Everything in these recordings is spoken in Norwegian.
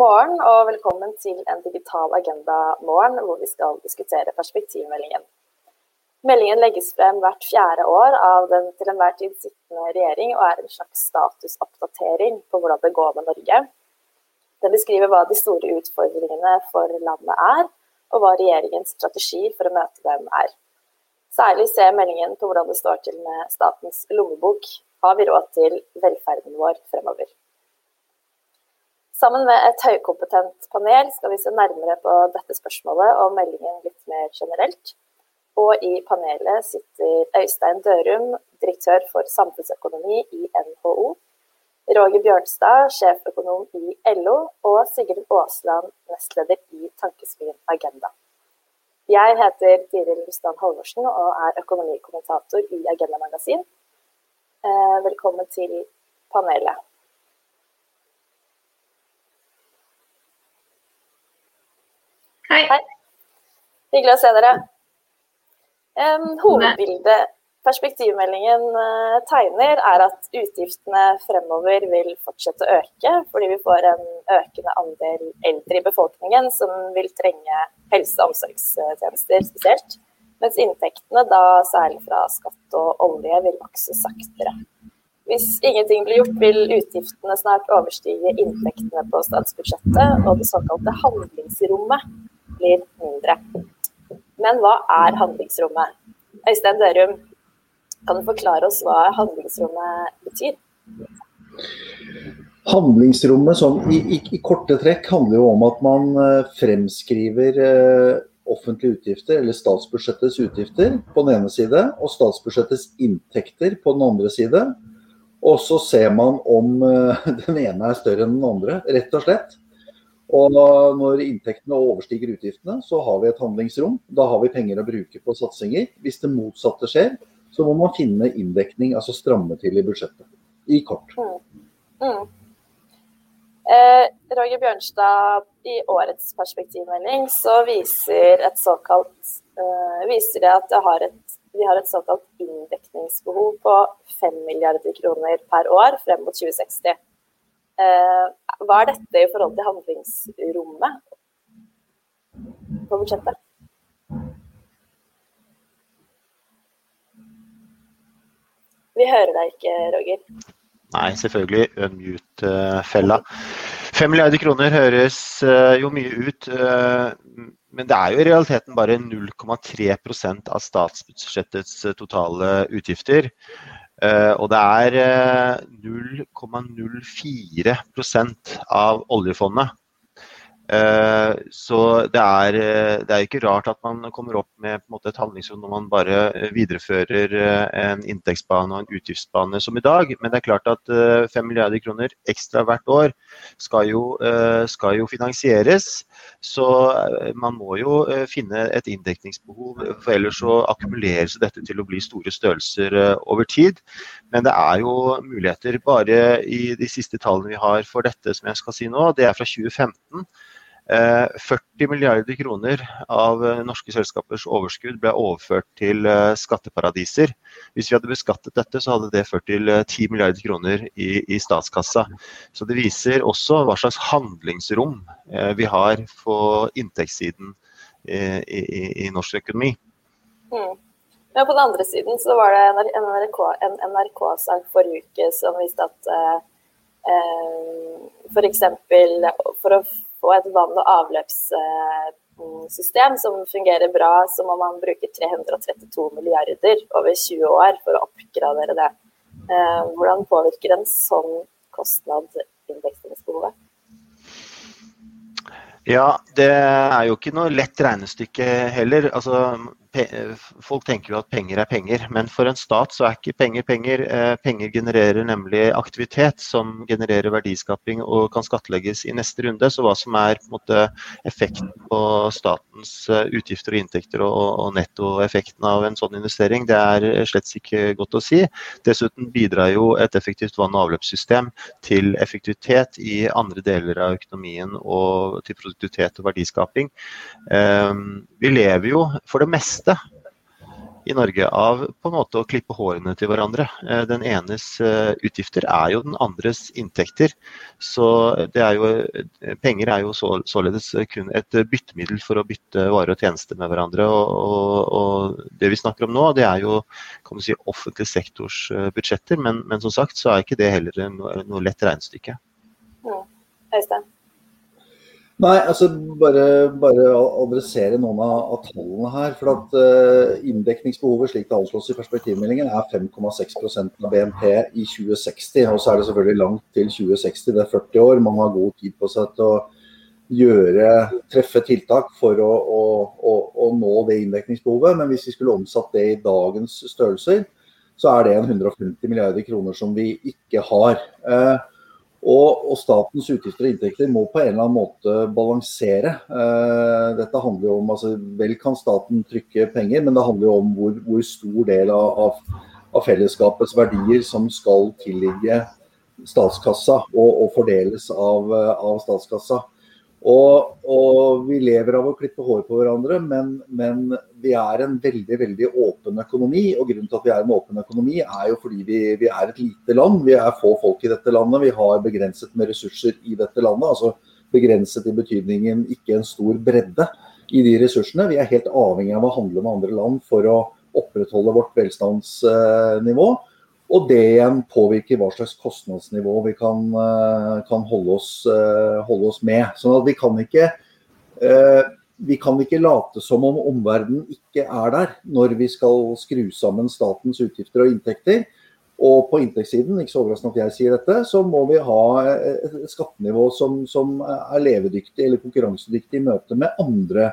morgen og velkommen til en digital agenda-morgen hvor vi skal diskutere perspektivmeldingen. Meldingen legges frem hvert fjerde år av den til enhver tid sittende regjering og er en slags statusoppdatering på hvordan det går med Norge. Den beskriver hva de store utfordringene for landet er, og hva regjeringens strategi for å møte dem er. Særlig ser meldingen på hvordan det står til med statens lommebok. Har vi råd til velferden vår fremover? Sammen med et høykompetent panel skal vi se nærmere på dette spørsmålet og meldingen litt mer generelt. Og i panelet sitter Øystein Dørum, direktør for samfunnsøkonomi i NHO. Roger Bjørnstad, sjeføkonom i LO, og Sigrid Aasland, nestleder i Tankesmien Agenda. Jeg heter Tiril Rustan Halvorsen og er økonomikommentator i Agenda Magasin. Eh, velkommen til panelet. Hei. Hei. Hyggelig å se dere. Um, hovedbildet perspektivmeldingen uh, tegner, er at utgiftene fremover vil fortsette å øke, fordi vi får en økende andel eldre i befolkningen som vil trenge helse- og omsorgstjenester spesielt. Mens inntektene, da særlig fra skatt og olje, vil vokse saktere. Hvis ingenting blir gjort, vil utgiftene snart overstige inntektene på statsbudsjettet, og det såkalte handlingsrommet blir mindre. Men hva er handlingsrommet? Øystein Dørum, kan du forklare oss hva handlingsrommet betyr? Handlingsrommet som i, i, i, korte trekk handler jo om at man eh, fremskriver eh, offentlige utgifter, eller statsbudsjettets utgifter på den ene side, og statsbudsjettets inntekter på den andre side. Og så ser man om eh, den ene er større enn den andre, rett og slett. Og når inntektene overstiger utgiftene, så har vi et handlingsrom. Da har vi penger å bruke på satsinger. Hvis det motsatte skjer, så må man finne inndekning, altså stramme til i budsjettet. I kort. Mm. Mm. Eh, Roger Bjørnstad, i årets perspektivmelding så viser, et såkalt, eh, viser det at det har et, vi har et såkalt inndekningsbehov på 5 milliarder kroner per år frem mot 2060. Eh, hva er dette i forhold til handlingsrommet på budsjettet? Vi hører deg ikke, Roger. Nei, selvfølgelig. Unmute-fella. Fem milliarder kroner høres eh, jo mye ut, eh, men det er jo i realiteten bare 0,3% av statsbudsjettets totale utgifter. Uh, og det er 0,04 uh, av oljefondet. Uh, så det er, det er, ikke rart at man kommer opp med måte, et handlingsrom når man bare viderefører en inntektsbane og en utgiftsbane som i dag. Men det er klart at 5 milliarder kroner ekstra hvert år skal jo, skal jo finansieres. Så man må jo finne et inndekningsbehov, for ellers så akkumuleres dette til å bli store størrelser over tid. Men det er jo muligheter. Bare i de siste tallene vi har for dette som jeg skal si nå, det er fra 2015. 40 eh, milliarder kroner av eh, norske selskapers overskudd ble overført til eh, skatteparadiser. Hvis vi hadde beskattet dette, så hadde det ført til 10 milliarder kroner i, i statskassa. Så det viser også hva slags handlingsrom vi har på inntektssiden i, i, i norsk økonomi. Mm. Men på den andre siden så var det en NRK-sak NRK forrige uke som viste at eh, f.eks. For, for å få et vann- og avløpssystem som fungerer bra, så må man bruke 332 milliarder over 20 år for å oppgradere det. Eh, hvordan påvirker en sånn kostnad inndekningsbehovet? Ja, det er jo ikke noe lett regnestykke heller. Altså, folk tenker jo at penger er penger, men for en stat så er ikke penger penger. Eh, penger genererer nemlig aktivitet som genererer verdiskaping og kan skattlegges i neste runde. Så hva som er på en måte, effekten på statens eh, utgifter og inntekter og, og nettoeffekten av en sånn investering, det er slett ikke godt å si. Dessuten bidrar jo et effektivt vann- og avløpssystem til effektivitet i andre deler av økonomien og til produktivitet og verdiskaping. Eh, vi lever jo for det meste i Norge av på en måte å klippe hårene til hverandre. Eh, den enes eh, utgifter er jo den andres inntekter. Så er jo, eh, penger er jo så, således kun et byttemiddel for å bytte varer og tjenester med hverandre. Og, og, og, det vi snakker om nå, det er jo kan du si, offentlig sektors budsjetter. Men, men som sagt så er ikke det heller noe, noe lett regnestykke. Ja. Øystein? Nei, altså bare, bare adressere noen av, tallene her. For at uh, inndekningsbehovet slik det anslås i perspektivmeldingen er 5,6% av BNP i 2060. Og så er det selvfølgelig langt til 2060, det er 40 år. Man har god tid på seg til å gjøre, treffe tiltak for å, å, å, å nå det inndekningsbehovet. Men hvis vi skulle omsatt det i dagens størrelser, så er det en 150 milliarder kroner som vi ikke har. Uh, og, og, statens utgifter og inntekter må på en eller annen måte balansere. Eh, dette handler jo om, altså Vel kan staten trykke penger, men det handler jo om hvor, hvor stor del av, av, fellesskapets verdier som skal tilligge statskassa og, og fordeles av, av statskassa. Og, og, vi lever av å klippe hår på hverandre, men, men, vi er en veldig veldig åpen økonomi. Og grunnen til at vi er en åpen økonomi, er jo fordi vi, vi, er et lite land. Vi er få folk i dette landet. Vi har begrenset med ressurser i dette landet. altså Begrenset i betydningen ikke en stor bredde i de ressursene. Vi er helt avhengig av å handle med andre land for å opprettholde vårt velstandsnivå. Og det igjen påvirker hva slags kostnadsnivå vi kan, eh, kan holde, oss, eh, holde, oss, med. Sånn at vi kan ikke eh, vi kan ikke late som om omverdenen ikke er der når vi skal skru sammen statens utgifter og inntekter. Og på inntektssiden, ikke så overraskende at jeg sier dette, så må vi ha et skattenivå som, som er levedyktig eller konkurransedyktig i møte med andre,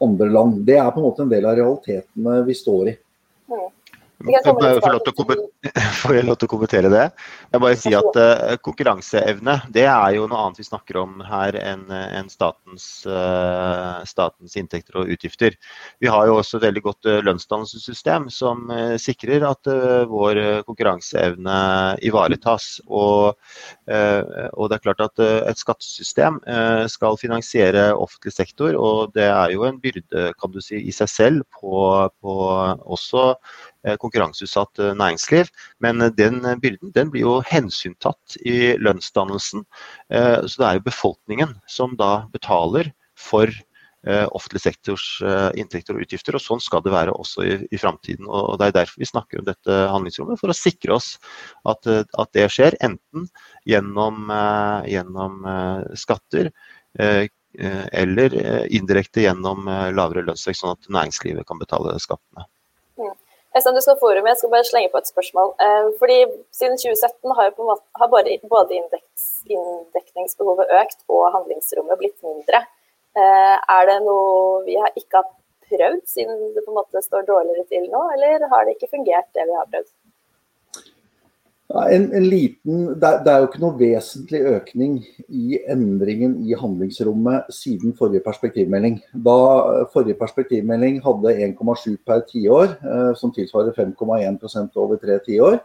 andre, land. Det er på en måte en del av realitetene vi står i. Mm. Får jeg lov til å kommentere det? Jeg bare si at uh, Konkurranseevne det er jo noe annet vi snakker om her enn en statens, uh, statens, inntekter og utgifter. Vi har jo også et veldig godt uh, lønnsdannelsessystem som sikrer at vår konkurranseevne ivaretas. Og, og, det er klart at et skattesystem skal finansiere offentlig sektor, og det er jo en byrde kan du si, i seg selv på, på også Eh, konkurranseutsatt eh, næringsliv. Men eh, den byrden den blir jo hensyntatt i lønnsdannelsen. Så det er jo befolkningen som da betaler for offentlig sektors inntekter og utgifter. og Sånn skal det være også i, i framtiden. Og det er derfor vi snakker om dette handlingsrommet, for å sikre oss at, at det skjer. Enten gjennom, gjennom skatter eller indirekte gjennom lavere lønnsvekst, sånn at næringslivet kan betale skattene. Øystein, du skal få jeg skal bare slenge på et spørsmål. Eh, fordi Siden 2017 har, måte, har både, både inndekningsbehovet økt og handlingsrommet blitt mindre. Eh, er det noe vi ikke har prøvd, siden det på en måte står dårligere til nå, eller har det ikke fungert, det vi har prøvd? En, en liten, det er, det er, jo ikke noe vesentlig økning i endringen i handlingsrommet siden forrige perspektivmelding. Da forrige perspektivmelding hadde 1,7 per tiår, eh, som tilsvarer 5,1% over tre tiår.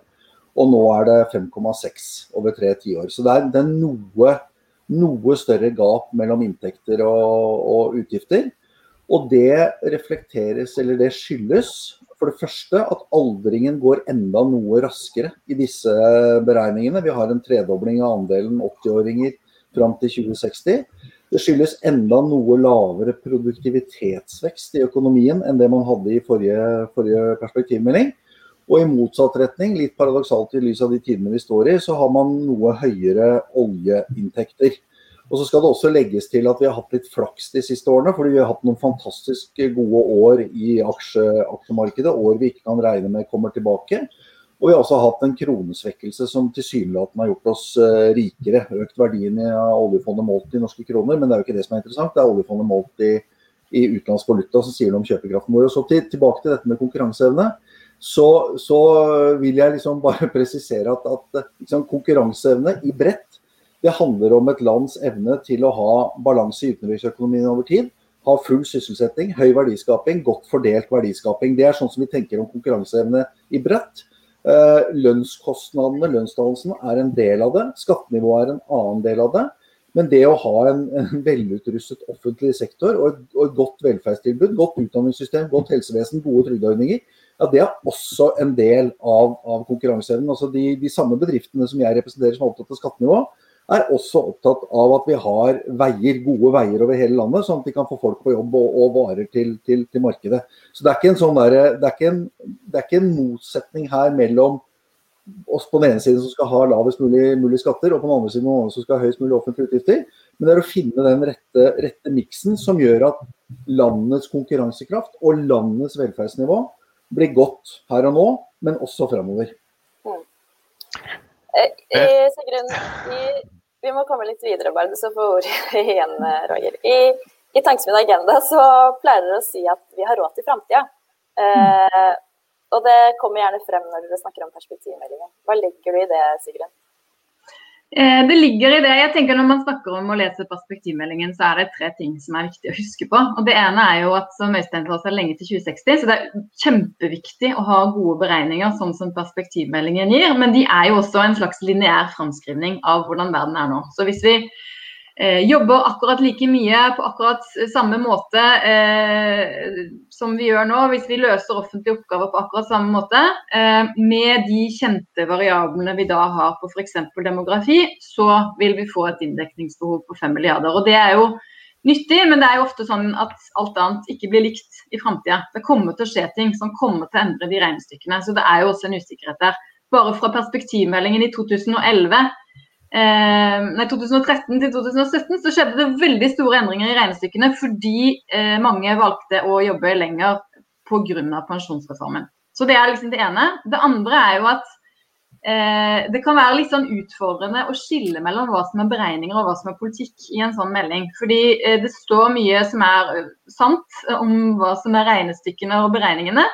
Og nå er det 5,6 over tre tiår. Så det er, det er noe, noe, større gap mellom inntekter og, og utgifter. Og det reflekteres, eller det skyldes for det første at aldringen går enda noe raskere i disse beregningene. Vi har en tredobling av andelen 80-åringer fram til 2060. Det skyldes enda noe lavere produktivitetsvekst i økonomien enn det man hadde i forrige, forrige perspektivmelding. Og i motsatt retning, litt paradoksalt i lys av de tidene vi står i, så har man noe høyere oljeinntekter. Og så skal det også legges til at vi har hatt litt flaks de siste årene, fordi vi har hatt noen fantastisk gode år i aksje, aksjemarkedet. År vi ikke kan regne med kommer tilbake. Og vi har også hatt en kronesvekkelse som tilsynelatende har gjort oss uh, rikere. Økt verdien av oljefondet målt i norske kroner, men det er jo ikke det som er interessant. Det er oljefondet målt i, i utenlandsk valuta som sier noe om kjøpekraften vår. Og så til, tilbake til dette med konkurranseevne. Så, så vil jeg liksom bare presisere at, at liksom, konkurranseevne i bredt det handler om et lands evne til å ha balanse i utenriksøkonomien over tid. Ha full sysselsetting, høy verdiskaping, godt fordelt verdiskaping. Det er sånn som vi tenker om konkurranseevne i bredt. Eh, lønnskostnadene, lønnsdannelsen, er en del av det. Skattenivået er en annen del av det. Men det å ha en, en velutrustet offentlig sektor og et, og et, godt velferdstilbud, godt utdanningssystem, godt helsevesen, gode trygdeordninger, ja, det er også en del av, av konkurranseevnen. Altså de, de, samme bedriftene som jeg representerer som er opptatt av skattenivå, er også opptatt av at vi har veier, gode veier over hele landet, sånn at vi kan få folk på jobb og, og varer til, til, til, markedet. Så det er ikke en sånn der, det, er ikke en, det er ikke en motsetning her mellom oss på den ene siden som skal ha lavest mulig, mulig skatter, og på den andre siden noen som skal ha høyest mulig offentlige utgifter. Men det er å finne den rette, rette miksen som gjør at landets konkurransekraft og landets velferdsnivå blir godt her og nå, men også fremover. Mm. Eh, eh, Sigrun, vi, vi, må komme litt videre, bare så får ordet igjen, Roger. I, i Tankesmien Agenda så pleier dere å si at vi har råd til framtida. Eh, og det kommer gjerne frem når dere snakker om perspektivmeldingen. Hva legger du i det, Sigrun? Eh, det ligger i det. Jeg tenker Når man snakker om å lese perspektivmeldingen, så er det tre ting som er viktig å huske på. Og Det ene er jo at som Øystein sa, er lenge til 2060, så det er kjempeviktig å ha gode beregninger, sånn som perspektivmeldingen gir. Men de er jo også en slags lineær framskrivning av hvordan verden er nå. Så hvis vi jobber akkurat like mye på akkurat samme måte eh, som vi gjør nå, hvis vi løser offentlige oppgaver på akkurat samme måte, eh, med de kjente variablene vi da har på f.eks. demografi, så vil vi få et inndekningsbehov på 5 milliarder. Og det er jo nyttig, men det er jo ofte sånn at alt annet ikke blir likt i framtida. Det kommer til å skje ting som kommer til å endre de regnestykkene. Så det er jo også en usikkerhet der. Bare fra perspektivmeldingen i 2011 eh, nei, 2013 til 2017 så skjedde det veldig store endringer i regnestykkene fordi eh, mange valgte å jobbe lenger pga. pensjonsreformen. Så Det er liksom det ene. Det andre er jo at eh, det kan være litt sånn utfordrende å skille mellom hva som er beregninger og hva som er politikk i en sånn melding. Fordi eh, det står mye som er eh, sant om hva som er regnestykkene og beregningene.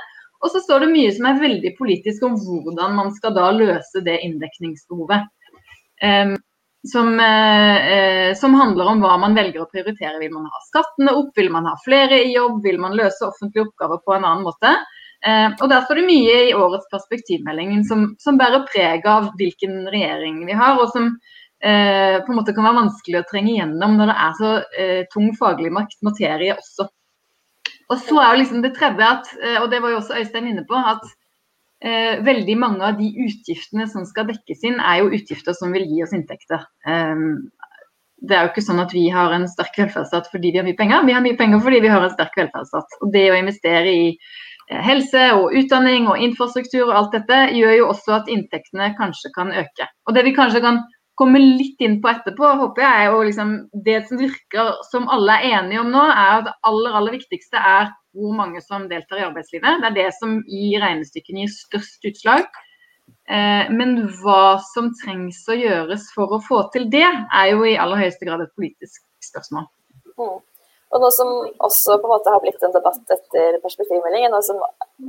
Og så står det mye som er veldig politisk om hvordan man skal da løse det inndekningsbehovet som, eh, som, handler om hva man velger å prioritere. Vil man ha skattene opp, vil man ha flere i jobb, vil man løse offentlige oppgaver på en annen måte. Eh, og Der står det mye i årets perspektivmelding som, som bærer preg av hvilken regjering vi har, og som eh, på en måte kan være vanskelig å trenge gjennom når det er så eh, tung faglig materie også. Og så er jo liksom det tredje, at, eh, og det var jo også Øystein inne på, at eh, veldig mange av de utgiftene som skal dekkes inn, er jo utgifter som vil gi oss inntekter. Eh, det er jo ikke sånn at vi har en sterk velferdsstat fordi vi har mye penger, vi har mye penger fordi vi har en sterk velferdsstat. Og det å investere i eh, helse og utdanning og infrastruktur og alt dette gjør jo også at inntektene kanskje kan øke. Og det vi kanskje kan komme litt inn på etterpå, håper jeg, og liksom det som virker som alle er enige om nå, er at det aller, aller viktigste er hvor mange som deltar i arbeidslivet. Det er det som i regnestykkene gir størst utslag. Eh, men hva som trengs å gjøres for å få til det, er jo i aller høyeste grad et politisk spørsmål. Mm. Og noe som også på en måte har blitt en debatt etter perspektivmeldingen, og som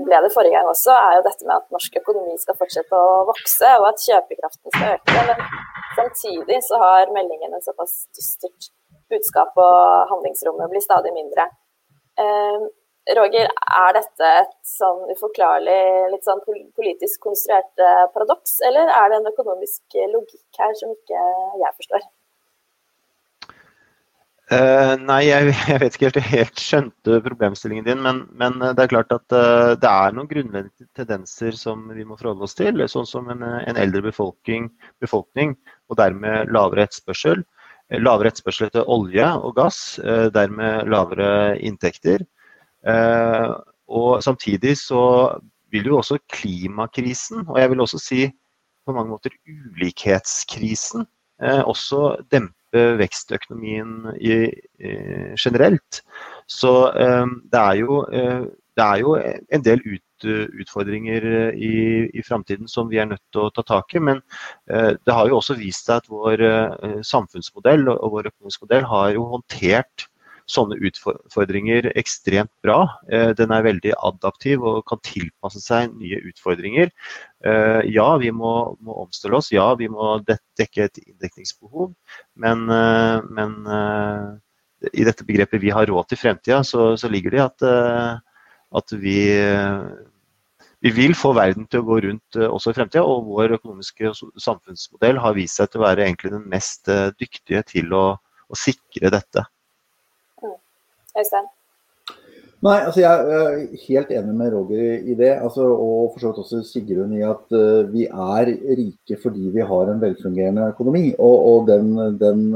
ble det forrige gang også, er jo dette med at norsk økonomi skal fortsette å vokse, og at kjøpekraften skal øke. Men samtidig så har meldingen en såpass dystert budskap, og handlingsrommet blir stadig mindre. Eh, Roger, er dette et sånn uforklarlig, litt sånn politisk konstruert eh, paradoks, eller er det en økonomisk logikk her som ikke jeg forstår? Uh, nei, jeg, jeg, vet ikke helt jeg helt skjønte problemstillingen din. Men, men det er klart at uh, det er noen grunnleggende tendenser som vi må forholde oss til. Sånn som en, en eldre befolkning, befolkning, og dermed lavere etterspørsel. Lavere etterspørsel etter olje og gass, uh, dermed lavere inntekter. Eh, og samtidig så vil jo også klimakrisen, og jeg vil også si på mange måter ulikhetskrisen, eh, også dempe vekstøkonomien i, generelt. Så eh, det er jo, det er jo en del ut, utfordringer i, i framtiden som vi er nødt til å ta tak i. Men det har jo også vist seg at vår samfunnsmodell og vår økonomiske modell har jo håndtert sånne utfordringer ekstremt bra. Eh, den er veldig adaptiv og kan tilpasse seg nye utfordringer. Eh, ja, vi må, må omstille oss. Ja, vi må dekke et inndekningsbehov. Men, eh, men i dette begrepet 'vi har råd til fremtida', så, så ligger det at, at vi vi vil få verden til å gå rundt også i fremtida, og vår økonomiske samfunnsmodell har vist seg til å være egentlig den mest dyktige til å, å sikre dette. Øystein? Nei, altså jeg er helt enig med Roger i det. Altså, og for så vidt også Sigrun i at uh, vi er rike fordi vi har en velfungerende økonomi. Og, og den, den,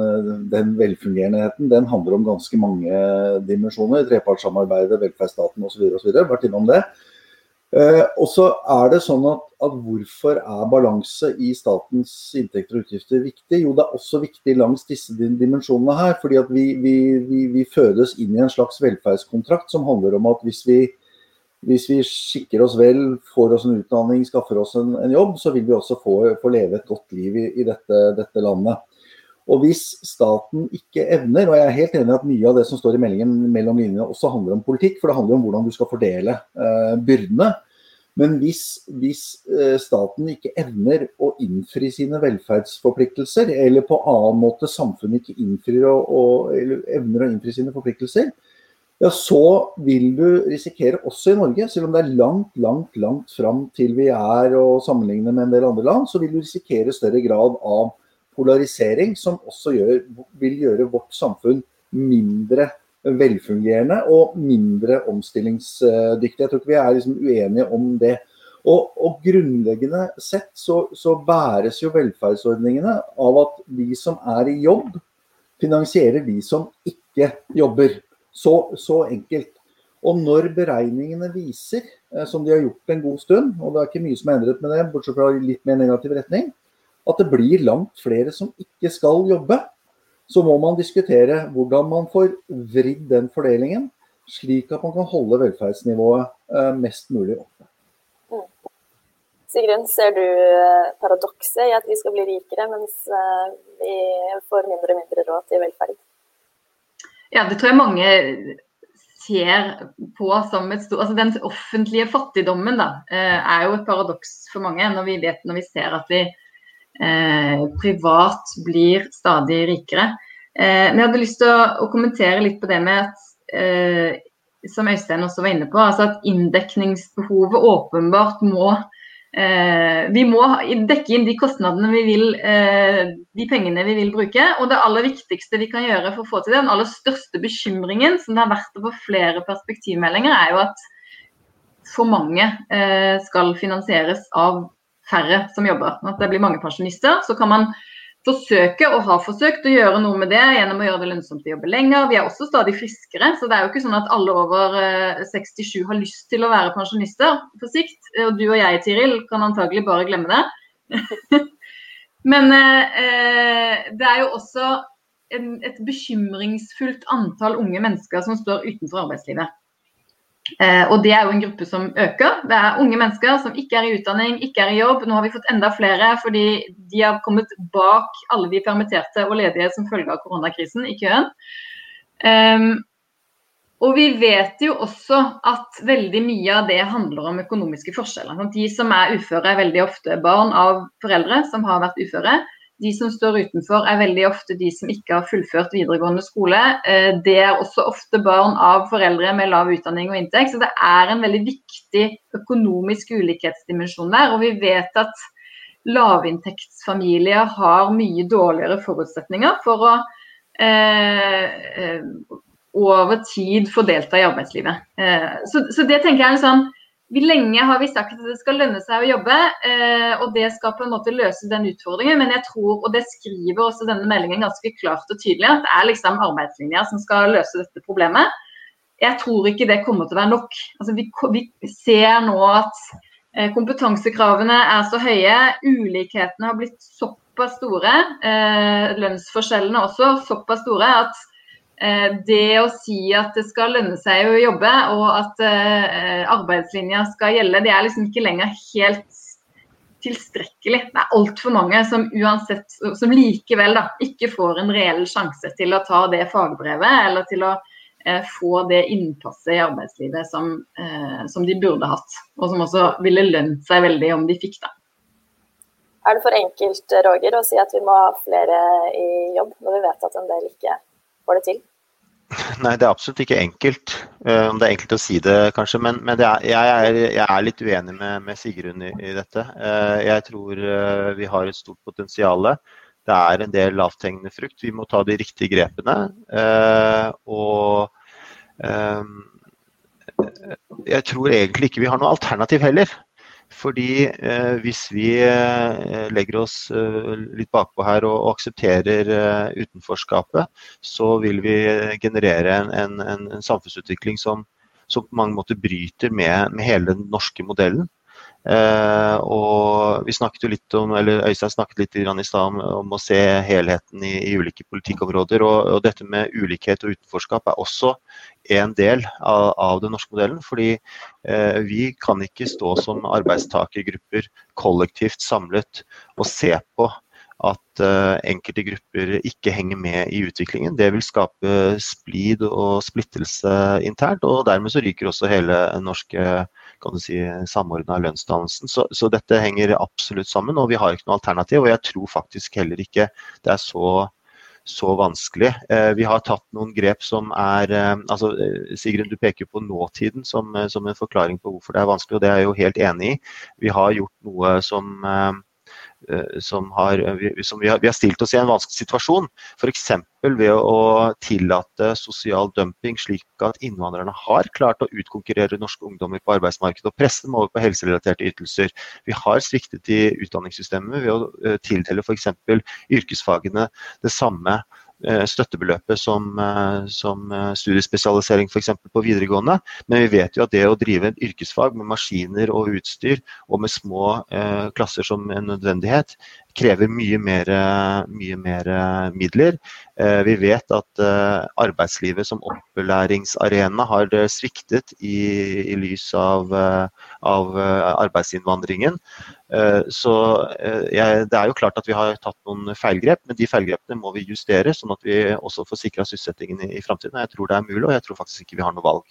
den, velfungerenheten den handler om ganske mange dimensjoner. Trepartssamarbeidet, velferdsstaten osv. Vært innom det. Uh, og så er det sånn at, at, Hvorfor er balanse i statens inntekter og utgifter viktig? Jo, det er også viktig langs disse dimensjonene her. fordi at vi, vi, vi, vi, fødes inn i en slags velferdskontrakt som handler om at hvis vi, hvis vi skikker oss vel, får oss en utdanning, skaffer oss en, en jobb, så vil vi også få, få leve et godt liv i, i dette, dette, landet. Og hvis staten ikke evner, og jeg er helt enig i at mye av det som står i meldingen mellom linjene også handler om politikk, for det handler om hvordan du skal fordele eh, byrdene. Men hvis, hvis, eh, staten ikke evner å innfri sine velferdsforpliktelser, eller på annen måte samfunnet ikke innfrir og, og, eller evner å innfri sine forpliktelser, ja, så vil du risikere, også i Norge, selv om det er langt, langt, langt fram til vi er å sammenligne med en del andre land, så vil du risikere større grad av polarisering, som også gjør, vil gjøre vårt samfunn mindre velfungerende og mindre omstillingsdyktig. Jeg tror ikke vi er liksom uenige om det. Og, og grunnleggende sett så, så, bæres jo velferdsordningene av at de som er i jobb, finansierer de som ikke jobber. Så, så enkelt. Og når beregningene viser, eh, som de har gjort en god stund, og det er ikke mye som er endret med det, bortsett fra litt mer negativ retning, at det blir langt flere som ikke skal jobbe, så må man diskutere hvordan man får vridd den fordelingen, slik at man kan holde velferdsnivået eh, mest mulig oppe. Mm. Sigrun, ser du eh, paradokset i at vi skal bli rikere, mens eh, vi får mindre og mindre råd til velferd? Ja, det tror jeg mange ser på som et stort altså Den offentlige fattigdommen da, er jo et paradoks for mange når vi, vet, når vi ser at vi privat blir stadig rikere. Eh, men jeg hadde lyst til å, kommentere litt på det med at eh, som Øystein også var inne på, altså at inndekningsbehovet åpenbart må eh, Vi må dekke inn de kostnadene vi vil, eh, de pengene vi vil bruke. Og det aller viktigste vi kan gjøre for å få til det, den aller største bekymringen som det har vært over flere perspektivmeldinger, er jo at for mange eh, skal finansieres av færre som jobber. At det blir mange pensjonister. Så kan man forsøke og har forsøkt å gjøre noe med det gjennom å gjøre det lønnsomt å jobbe lenger. Vi er også stadig friskere, så det er jo ikke sånn at alle over 67 eh, har lyst til å være pensjonister på sikt. Og du og jeg, Tiril, kan antagelig bare glemme det. Men eh, det er jo også en, et bekymringsfullt antall unge mennesker som står utenfor arbeidslivet. Eh, og det er jo en gruppe som øker. Det er unge mennesker som ikke er i utdanning, ikke er i jobb. Nå har vi fått enda flere fordi de har kommet bak alle de permitterte og ledige som følge av koronakrisen i køen. Um, og vi vet jo også at veldig mye av det handler om økonomiske forskjeller. De som er uføre, er veldig ofte barn av foreldre som har vært uføre. De som står utenfor er veldig ofte de som ikke har fullført videregående skole. Eh, det er også ofte barn av foreldre med lav utdanning og inntekt. Så det er en veldig viktig økonomisk ulikhetsdimensjon der. Og vi vet at lavinntektsfamilier har mye dårligere forutsetninger for å eh, eh over tid få delta i arbeidslivet. Eh, så, så, det tenker jeg er en sånn vi lenge har vi sagt at det skal lønne seg å jobbe, eh, og det skal på en måte løse den utfordringen. Men jeg tror, og det skriver også denne meldingen ganske klart og tydelig, at det er liksom arbeidslinja som skal løse dette problemet. Jeg tror ikke det kommer til å være nok. Altså, vi, vi ser nå at eh, kompetansekravene er så høye, ulikhetene har blitt såpass store, eh, lønnsforskjellene også såpass store, at det å si at det skal lønne seg å jobbe og at eh, arbeidslinja skal gjelde, det er liksom ikke lenger helt tilstrekkelig. Det er altfor mange som uansett, som likevel da, ikke får en reell sjanse til å ta det fagbrevet eller til å eh, få det innpasset i arbeidslivet som, eh, som, de burde hatt. Og som også ville lønt seg veldig om de fikk det. Er det for enkelt Roger, å si at vi må ha flere i jobb, når vi vet at en del ikke får det til? Nei, det er absolutt ikke enkelt. Uh, det er enkelt å si det, kanskje. Men, men er, jeg, er, jeg, er, litt uenig med, med Sigrun i, i dette. Uh, jeg tror uh, vi har et stort potensial. Det er en del lavthengende frukt. Vi må ta de riktige grepene. og jeg tror egentlig ikke vi har noe alternativ heller. Fordi eh, hvis vi eh, legger oss eh, litt bakpå her og, og aksepterer eh, utenforskapet, så vil vi generere en, en, en samfunnsutvikling som, som, på mange måter bryter med, med hele den norske modellen. Eh, og vi snakket jo litt om, eller Øystein snakket litt i stad om, om, å se helheten i, i ulike politikkområder. Og, og, dette med ulikhet og utenforskap er også en del av, av den norske modellen. Fordi eh, vi kan ikke stå som arbeidstakergrupper kollektivt samlet og se på at uh, enkelte grupper ikke henger med i utviklingen. Det vil skape splid og splittelse internt, og dermed så ryker også hele den norske kan du si, samordna lønnsdannelsen. Så, så, dette henger absolutt sammen, og vi har ikke noe alternativ. Og jeg tror faktisk heller ikke det er så så vanskelig. Eh, vi har tatt noen grep som er eh, altså Sigrun, du peker på nåtiden som, som, en forklaring på hvorfor det er vanskelig, og det er jeg jo helt enig i. Vi har gjort noe som Eh, som, har, eh, som vi, har, vi, har, stilt oss i en vanskelig situasjon. F.eks. ved å tillate sosial dumping, slik at innvandrerne har klart å utkonkurrere norske ungdommer på arbeidsmarkedet og presse dem over på helserelaterte ytelser. Vi har sviktet i utdanningssystemet ved å eh, tildele f.eks. yrkesfagene det samme Eh, støttebeløpet som, eh, som eh, studiespesialisering f.eks. på videregående. Men vi vet jo at det å drive en yrkesfag med maskiner og utstyr og med små eh, klasser som en nødvendighet, krever mye mer, mye mer midler. Eh, vi vet at eh, arbeidslivet som opplæringsarena har sviktet i, i lys av, av arbeidsinnvandringen. Eh, så eh, jeg, det er jo klart at vi har tatt noen feilgrep, men de feilgrepene må vi justere, sånn at vi også får sikra sysselsettingen i, i framtiden. Jeg tror det er mulig, og jeg tror faktisk ikke vi har noe valg.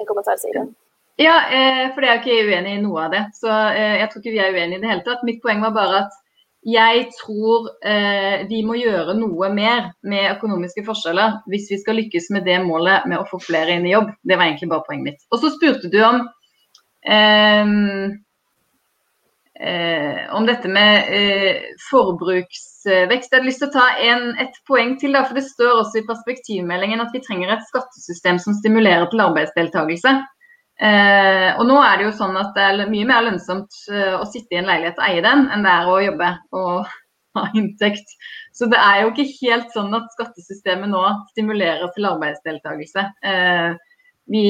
En kommentar, Siren. Ja, eh, for jeg er ikke uenig i noe av det. Så jeg tror ikke vi er uenige i det hele tatt. Mitt poeng var bare at jeg tror eh, vi må gjøre noe mer med økonomiske forskjeller hvis vi skal lykkes med det målet med å få flere inn i jobb. Det var egentlig bare poenget mitt. Og så spurte du om eh, eh, om dette med eh, forbruksvekst. Jeg hadde lyst til å ta en, et poeng til. Da, for Det står også i perspektivmeldingen at vi trenger et skattesystem som stimulerer til arbeidsdeltakelse. Eh, og nå er det jo sånn at det er mye mer lønnsomt eh, å sitte i en leilighet og eie den, enn det er å jobbe og ha inntekt. Så det er jo ikke helt sånn at skattesystemet nå stimulerer til arbeidsdeltakelse. Eh, vi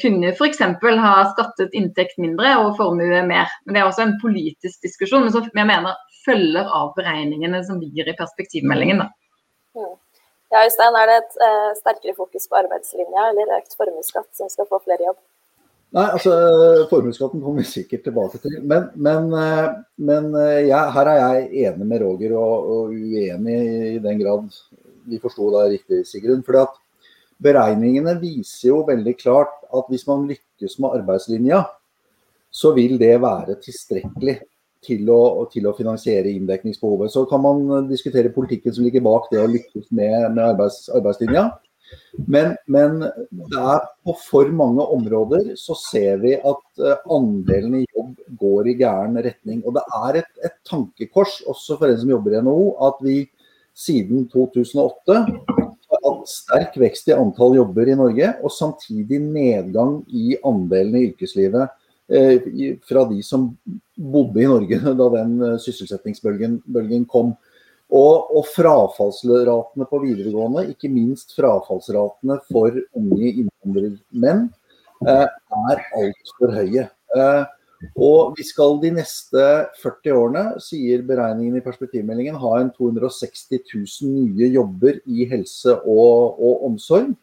kunne f.eks. ha skattet inntekt mindre og formue mer. Men Det er også en politisk diskusjon, men som jeg mener følger av beregningene som ligger i perspektivmeldingen. Da. Ja, Øystein, Er det et eh, sterkere fokus på arbeidslinja eller økt formuesskatt som skal få flere jobb? Nei, altså Formuesskatten kommer vi sikkert tilbake til. Men, men, eh, men ja, her er jeg enig med Roger, og, og uenig i den grad vi forsto det riktig, Sigrun. fordi at beregningene viser jo veldig klart at hvis man lykkes med arbeidslinja, så vil det være tilstrekkelig til å, til å finansiere inndekningsbehovet. Så kan man diskutere politikken som ligger bak det å lykkes med, med arbeids, arbeidslinja. Men, men, på for mange områder så ser vi at eh, andelen i jobb går i gæren retning. Og det er et, et tankekors også for en som jobber i NHO, at vi siden 2008 har hatt sterk vekst i antall jobber i Norge, og samtidig nedgang i andelen i yrkeslivet eh, fra de som bodde i Norge da den eh, sysselsettingsbølgen kom. Og, og, frafallsratene på videregående, ikke minst frafallsratene for unge innvandrermenn, eh, er altfor høye. Eh, og vi skal de neste 40 årene, sier beregningen i perspektivmeldingen, ha en 260 000 nye jobber i helse og, og omsorg.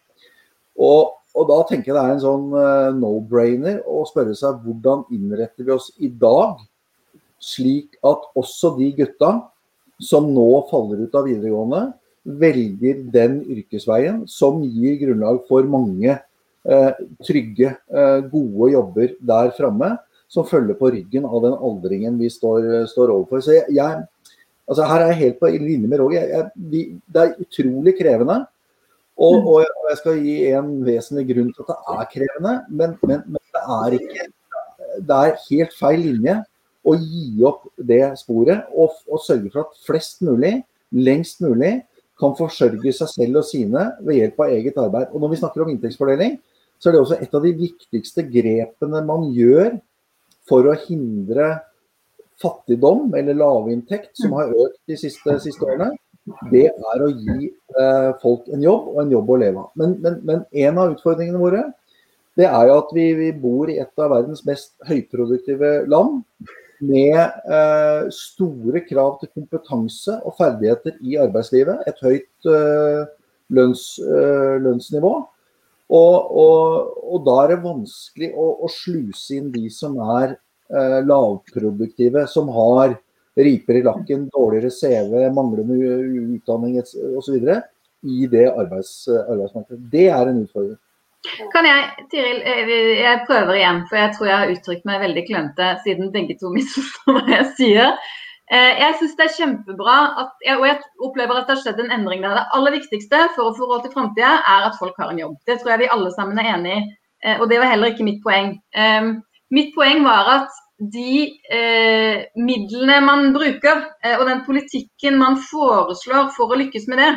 Og, og, da tenker jeg det er en sånn uh, no-brainer å spørre seg hvordan innretter vi oss i dag, slik at også de gutta som nå faller ut av videregående, velger den yrkesveien som gir grunnlag for mange eh, trygge, eh, gode jobber der framme som følger på ryggen av den aldringen vi står, står overfor. Så jeg, jeg, altså her er jeg helt på linje med Roger. det er utrolig krevende. Og, mm. og, jeg skal gi en vesentlig grunn til at det er krevende, men, men, men det er ikke Det er helt feil linje å gi opp det sporet og, og sørge for at flest mulig, lengst mulig, kan forsørge seg selv og sine ved hjelp av eget arbeid. Og når vi snakker om inntektsfordeling, så er det også et av de viktigste grepene man gjør for å hindre fattigdom eller lavinntekt, som har økt de siste, siste årene. Det er å gi eh, folk en jobb og en jobb å leve av. Men, men, men en av utfordringene våre det er jo at vi, vi, bor i et av verdens mest høyproduktive land. Med eh, store krav til kompetanse og ferdigheter i arbeidslivet. Et høyt eh, lønns, eh, lønnsnivå. Og, og, og, da er det vanskelig å, å sluse inn de som er eh, lavproduktive, som har riper i lakken, dårligere CV, manglende utdanning osv. i det arbeids, arbeidsmarkedet. Det er en utfordring. Kan jeg, Tiril, eh, jeg prøver igjen, for jeg tror jeg har uttrykt meg veldig klønete siden begge to misforstår hva jeg sier. Eh, jeg syns det er kjempebra, at, og jeg opplever at det har skjedd en endring der. Det aller viktigste for å få råd til framtida er at folk har en jobb. Det tror jeg vi alle sammen er enig i. Eh, og det var heller ikke mitt poeng. Ehm, mitt poeng var at de midlene man bruker, og den politikken man foreslår for å lykkes med det,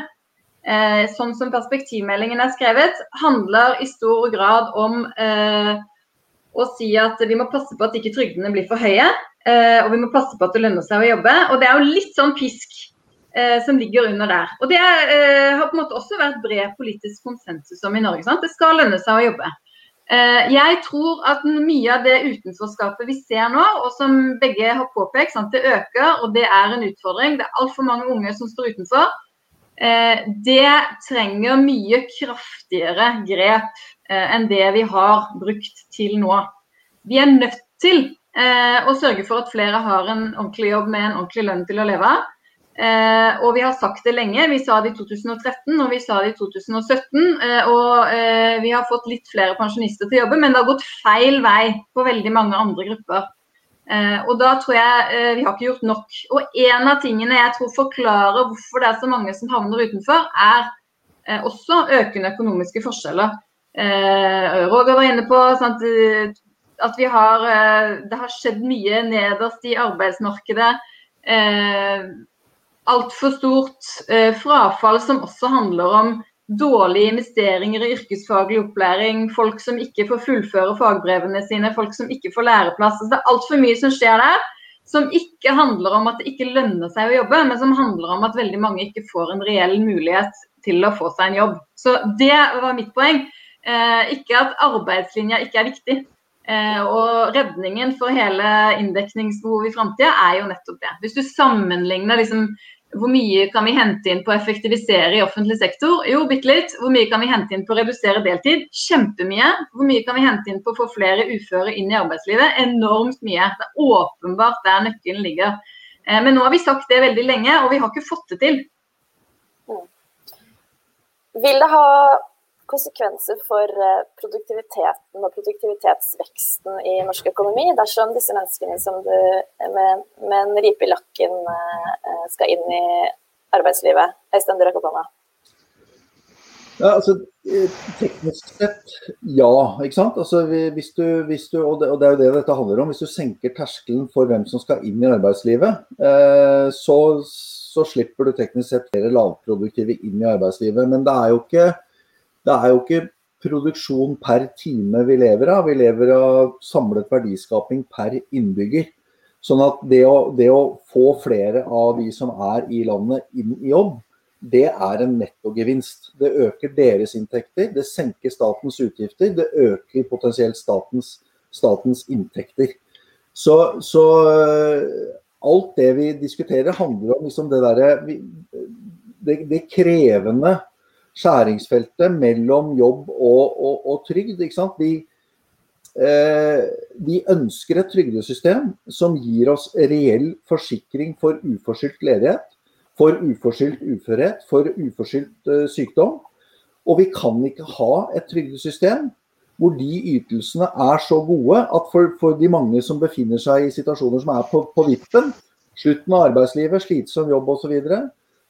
eh, sånn som perspektivmeldingen er skrevet, handler i stor grad om eh, å si at vi må passe på at ikke trygdene blir for høye. Eh, og vi må passe på at det lønner seg å jobbe. Og det er jo litt sånn pisk eh, som ligger under der. Og det eh, har på en måte også vært bred politisk konsensus om i Norge. Sant? Det skal lønne seg å jobbe. Eh, jeg tror at mye av det utenforskapet vi ser nå, og som begge har påpekt, sant? det øker og det er en utfordring. Det er altfor mange unge som står utenfor. Eh, det trenger mye kraftigere grep eh, enn det vi har brukt til nå. Vi er nødt til eh, å sørge for at flere har en ordentlig jobb med en ordentlig lønn til å leve av. og vi har sagt det lenge. Vi sa det i 2013 og vi sa det i 2017. og vi har fått litt flere pensjonister til å jobbe, men det har gått feil vei på veldig mange andre grupper. Eh, og da tror jeg eh, vi har ikke gjort nok. Og en av tingene jeg tror forklarer hvorfor det er så mange som havner utenfor, er eh, også økende økonomiske forskjeller. Roger var inne på sant, at vi har, det har skjedd mye nederst i arbeidsmarkedet. Altfor stort frafall som også handler om dårlige investeringer i yrkesfaglig opplæring, folk som ikke får fullføre fagbrevene sine, folk som ikke får læreplass. Altså, det er altfor mye som skjer der som ikke handler om at det ikke lønner seg å jobbe, men som handler om at veldig mange ikke får en reell mulighet til å få seg en jobb. Så det var mitt poeng. Eh, ikke at arbeidslinja ikke er viktig. Eh, og redningen for hele inndekningsbehovet i framtida er jo nettopp det. Hvis du sammenligner liksom hvor mye kan vi hente inn på å effektivisere i offentlig sektor? Jo, bitte litt. Hvor mye kan vi hente inn på å redusere deltid? Kjempemye. Hvor mye kan vi hente inn på å få flere uføre inn i arbeidslivet? Enormt mye. Det er åpenbart der nøkkelen ligger. Eh, men nå har vi sagt det veldig lenge, og vi har ikke fått det til. Mm. Vil det ha konsekvenser for eh, produktiviteten og produktivitetsveksten i norsk økonomi dersom disse menneskene som du med, med en ripe i lakken eh, skal inn i arbeidslivet? Øystein, du rakk opp hånda. Ja, altså, eh, teknisk sett, ja. ikke sant? Altså, hvis du, hvis du, og, det, og, det, er jo det dette handler om. Hvis du senker terskelen for hvem som skal inn i arbeidslivet, eh, så, så, slipper du teknisk sett flere lavproduktive inn i arbeidslivet. Men det er jo ikke det er jo ikke produksjon per time vi lever av, vi lever av samlet verdiskaping per innbygger. Sånn at det å, det å få flere av de som er i landet inn i jobb, det er en nettogevinst. Det øker deres inntekter, det senker statens utgifter, det øker potensielt statens, statens inntekter. Så, så, alt det vi diskuterer handler om liksom det derre det, det, krevende skjæringsfeltet mellom jobb og, og, og trygd. Vi, eh, vi, ønsker et trygdesystem som gir oss reell forsikring for uforskyldt ledighet, for uforskyldt uførhet, for uforskyldt eh, sykdom. Og vi kan ikke ha et trygdesystem hvor de ytelsene er så gode at for, for, de mange som befinner seg i situasjoner som er på, på vippen, slutten av arbeidslivet, slitsom jobb osv., så,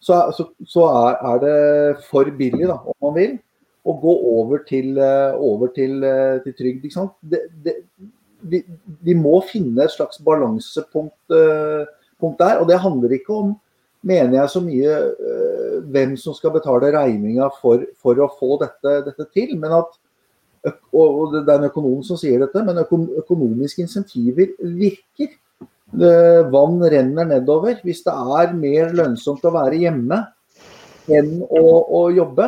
så, så er, er, det for billig, da, om man vil, å gå over til, eh, over til, eh, til trygd. Det, det, vi, vi, må finne et slags balansepunkt uh, der. Og det handler ikke om, mener jeg, så mye uh, hvem som skal betale regninga for, for, å få dette, dette, til. Men at og det er en økonom som sier dette, men økonomiske insentiver virker. Vann renner nedover. Hvis det er mer lønnsomt å være hjemme enn å, å jobbe,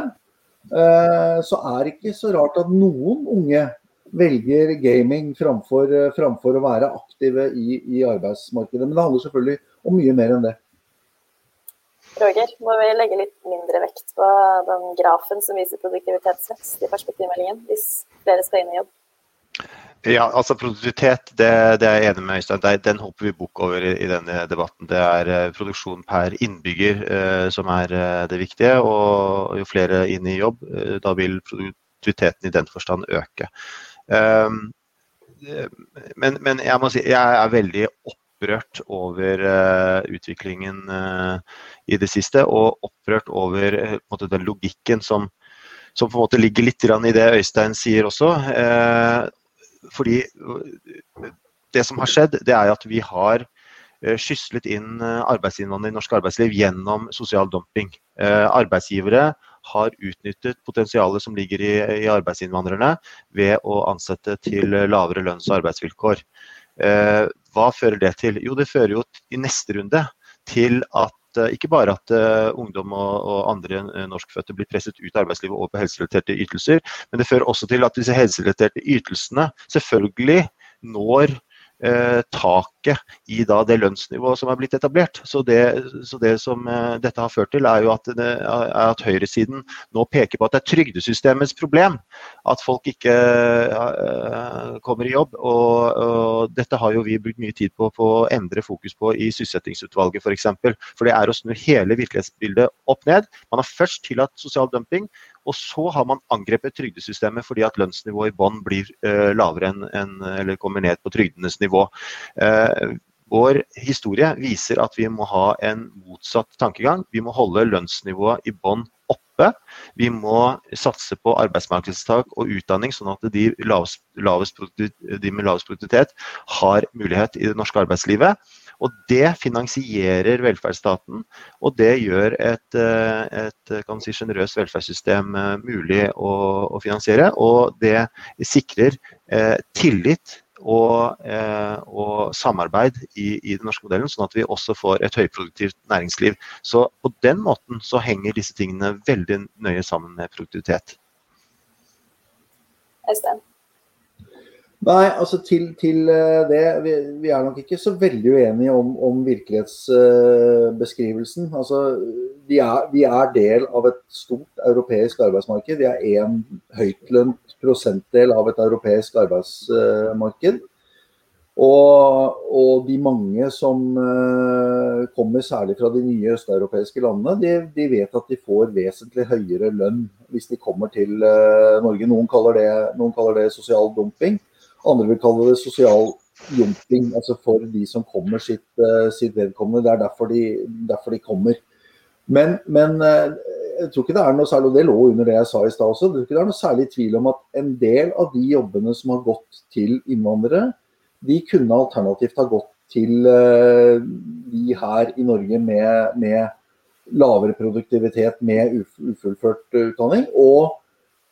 eh, så er det ikke så rart at noen unge velger gaming framfor, framfor å være aktive i, i arbeidsmarkedet. Men det handler selvfølgelig om mye mer enn det. Roger, må vi legge litt mindre vekt på den grafen som viser produktivitetsvekst i perspektivmeldingen, hvis flere skal inn i jobb? Ja, altså Produktivitet det, det er jeg enig med Øystein. Den hopper vi bukk over i, i, denne debatten. Det er uh, produksjon per innbygger uh, som er uh, det viktige. Og jo flere inn i jobb, da vil produktiviteten i den forstand øke. Um, men, men, jeg må si jeg er veldig opprørt over utviklingen i det siste, og opprørt over måte, den logikken som, som, på en måte ligger litt i det Øystein sier også. Fordi det som har skjedd, det er at vi har skyslet inn arbeidsinnvandrere i norsk arbeidsliv gjennom sosial dumping. arbeidsgivere har utnyttet potensialet som ligger i, i arbeidsinnvandrerne ved å ansette til lavere lønns- og arbeidsvilkår. Eh, hva fører det til? Jo, det fører jo i neste runde til at eh, ikke bare at uh, ungdom og, og andre uh, norskfødte blir presset ut av arbeidslivet og på helserelaterte ytelser, men det fører også til at disse helserelaterte ytelsene selvfølgelig når Eh, taket i da det lønnsnivået som er blitt etablert. Så det, så det som eh, dette har ført til, er jo at, det, at høyresiden nå peker på at det er trygdesystemets problem at folk ikke uh, kommer i jobb. Og, og, dette har jo vi brukt mye tid på, på å endre fokus på i sysselsettingsutvalget f.eks. For, for det er å snu hele virkelighetsbildet opp ned. Man har først tillatt sosial dumping, og så har man angrepet trygdesystemet fordi at lønnsnivået i bånn blir uh, lavere enn, en, eller kommer ned på trygdenes nivå. Uh, vår historie viser at vi må ha en motsatt tankegang. Vi må holde lønnsnivået i bånn oppe. Vi må satse på arbeidsmarkedstak og utdanning, sånn at de, lavest, lavest de med lavest produktivitet har mulighet i det norske arbeidslivet. Og det finansierer velferdsstaten, og det gjør et, et kan si, generøst velferdssystem eh, mulig å, å, finansiere. Og det sikrer eh, tillit og, eh, og, samarbeid i, i, den norske modellen, sånn at vi også får et høyproduktivt næringsliv. Så på den måten så henger disse tingene veldig nøye sammen med produktivitet. Øystein? Nei, altså til, til eh, det vi, vi, er nok ikke så veldig uenige om, om virkelighetsbeskrivelsen. Altså, vi er, vi er, del av et stort europeisk arbeidsmarked. Vi er en høytlønt prosentdel av et europeisk arbeidsmarked. Og, og de mange som uh, kommer særlig fra de nye østeuropeiske landene, de, de, vet at de får vesentlig høyere lønn hvis de kommer til uh, Norge. Noen kaller, det, noen kaller det sosial dumping. Andre vil kalle det sosial jumping, altså for de som kommer sitt, uh, sitt vedkommende. Det er derfor de, derfor de kommer. Men, men uh, jeg tror ikke det er noe særlig, og det lå under det jeg sa i stad også, jeg tror ikke det er noe særlig tvil om at en del av de jobbene som har gått til innvandrere, de kunne alternativt ha gått til uh, de her i Norge med, med lavere produktivitet, med ufullført utdanning. og Eh,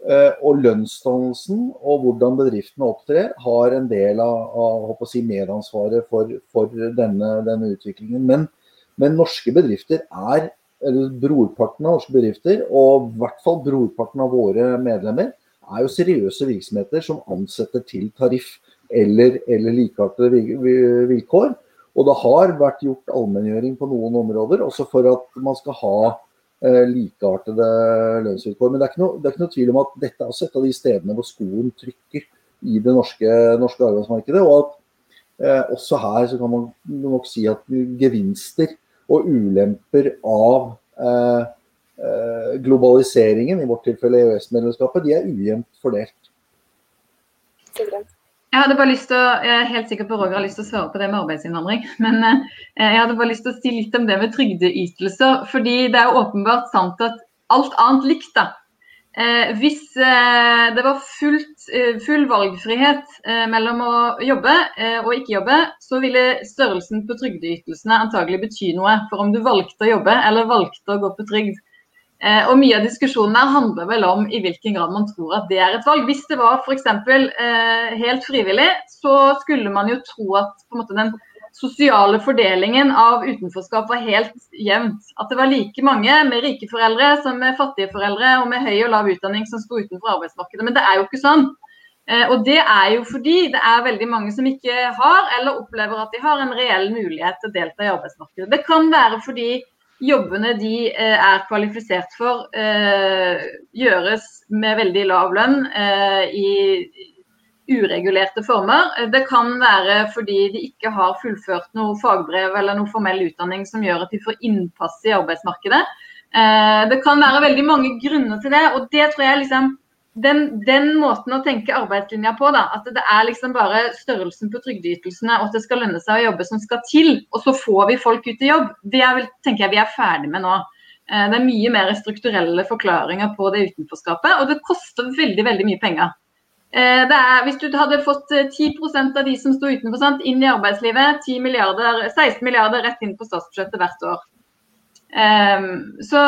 og lønnsdannelsen og hvordan bedriftene opptrer, har en del av, av si, medansvaret for, for denne, denne, utviklingen. Men, men, norske bedrifter er, eller brorparten av norske bedrifter, og i hvert fall brorparten av våre medlemmer, er jo seriøse virksomheter som ansetter til tariff eller, eller likeartede vilkår. Og det har vært gjort allmenngjøring på noen områder, også for at man skal ha Eh, likeartede lønnsvilkår. Men det er, noe, det er, ikke noe, tvil om at dette er også et av de stedene hvor skoen trykker i det norske, norske arbeidsmarkedet. Og at eh, også her så kan man nok si at gevinster og ulemper av eh, eh globaliseringen, i vårt tilfelle EØS-medlemskapet, de er ujevnt fordelt. Sigrun. Jeg hadde bare lyst til å, jeg er helt sikker på Roger har lyst til å svare på det med arbeidsinnvandring. Men eh, jeg hadde bare lyst til å si litt om det med trygdeytelser. fordi det er jo åpenbart sant at alt annet likt, da. Eh, hvis eh, det var fullt, full valgfrihet mellom å jobbe og ikke jobbe, så ville størrelsen på trygdeytelsene antagelig bety noe for om du valgte å jobbe eller valgte å gå på trygd. Eh, og Mye av diskusjonen her handler vel om i hvilken grad man tror at det er et valg. Hvis det var f.eks. Eh, helt frivillig, så skulle man jo tro at måte, den sosiale fordelingen av utenforskap var helt jevnt. At det var like mange med rike foreldre som med fattige foreldre og med høy og lav utdanning som sto utenfor arbeidsmarkedet. Men det er jo ikke sånn. Eh, og det er jo fordi det er veldig mange som ikke har, eller opplever at de har en reell mulighet til å delta i arbeidsmarkedet. Det kan være fordi jobbene de eh, er kvalifisert for, eh, gjøres med veldig lav lønn eh, i uregulerte former. Det kan være fordi de ikke har fullført noe fagbrev eller noe formell utdanning som gjør at de får innpass i arbeidsmarkedet. Det kan være veldig mange grunner til det, og det tror jeg liksom den, den, måten å tenke arbeidslinja på, da, at det er liksom bare størrelsen på trygdeytelsene og at det skal lønne seg å jobbe som skal til, og så får vi folk ut i jobb, det er vel, tenker jeg vi er ferdig med nå. Eh, det er mye mer strukturelle forklaringer på det utenforskapet, og det koster veldig veldig mye penger. Det er, hvis du hadde fått 10 eh, av de som sto utenfor, sant, inn i arbeidslivet, milliarder, 16 milliarder rett inn på statsbudsjettet hvert år. Så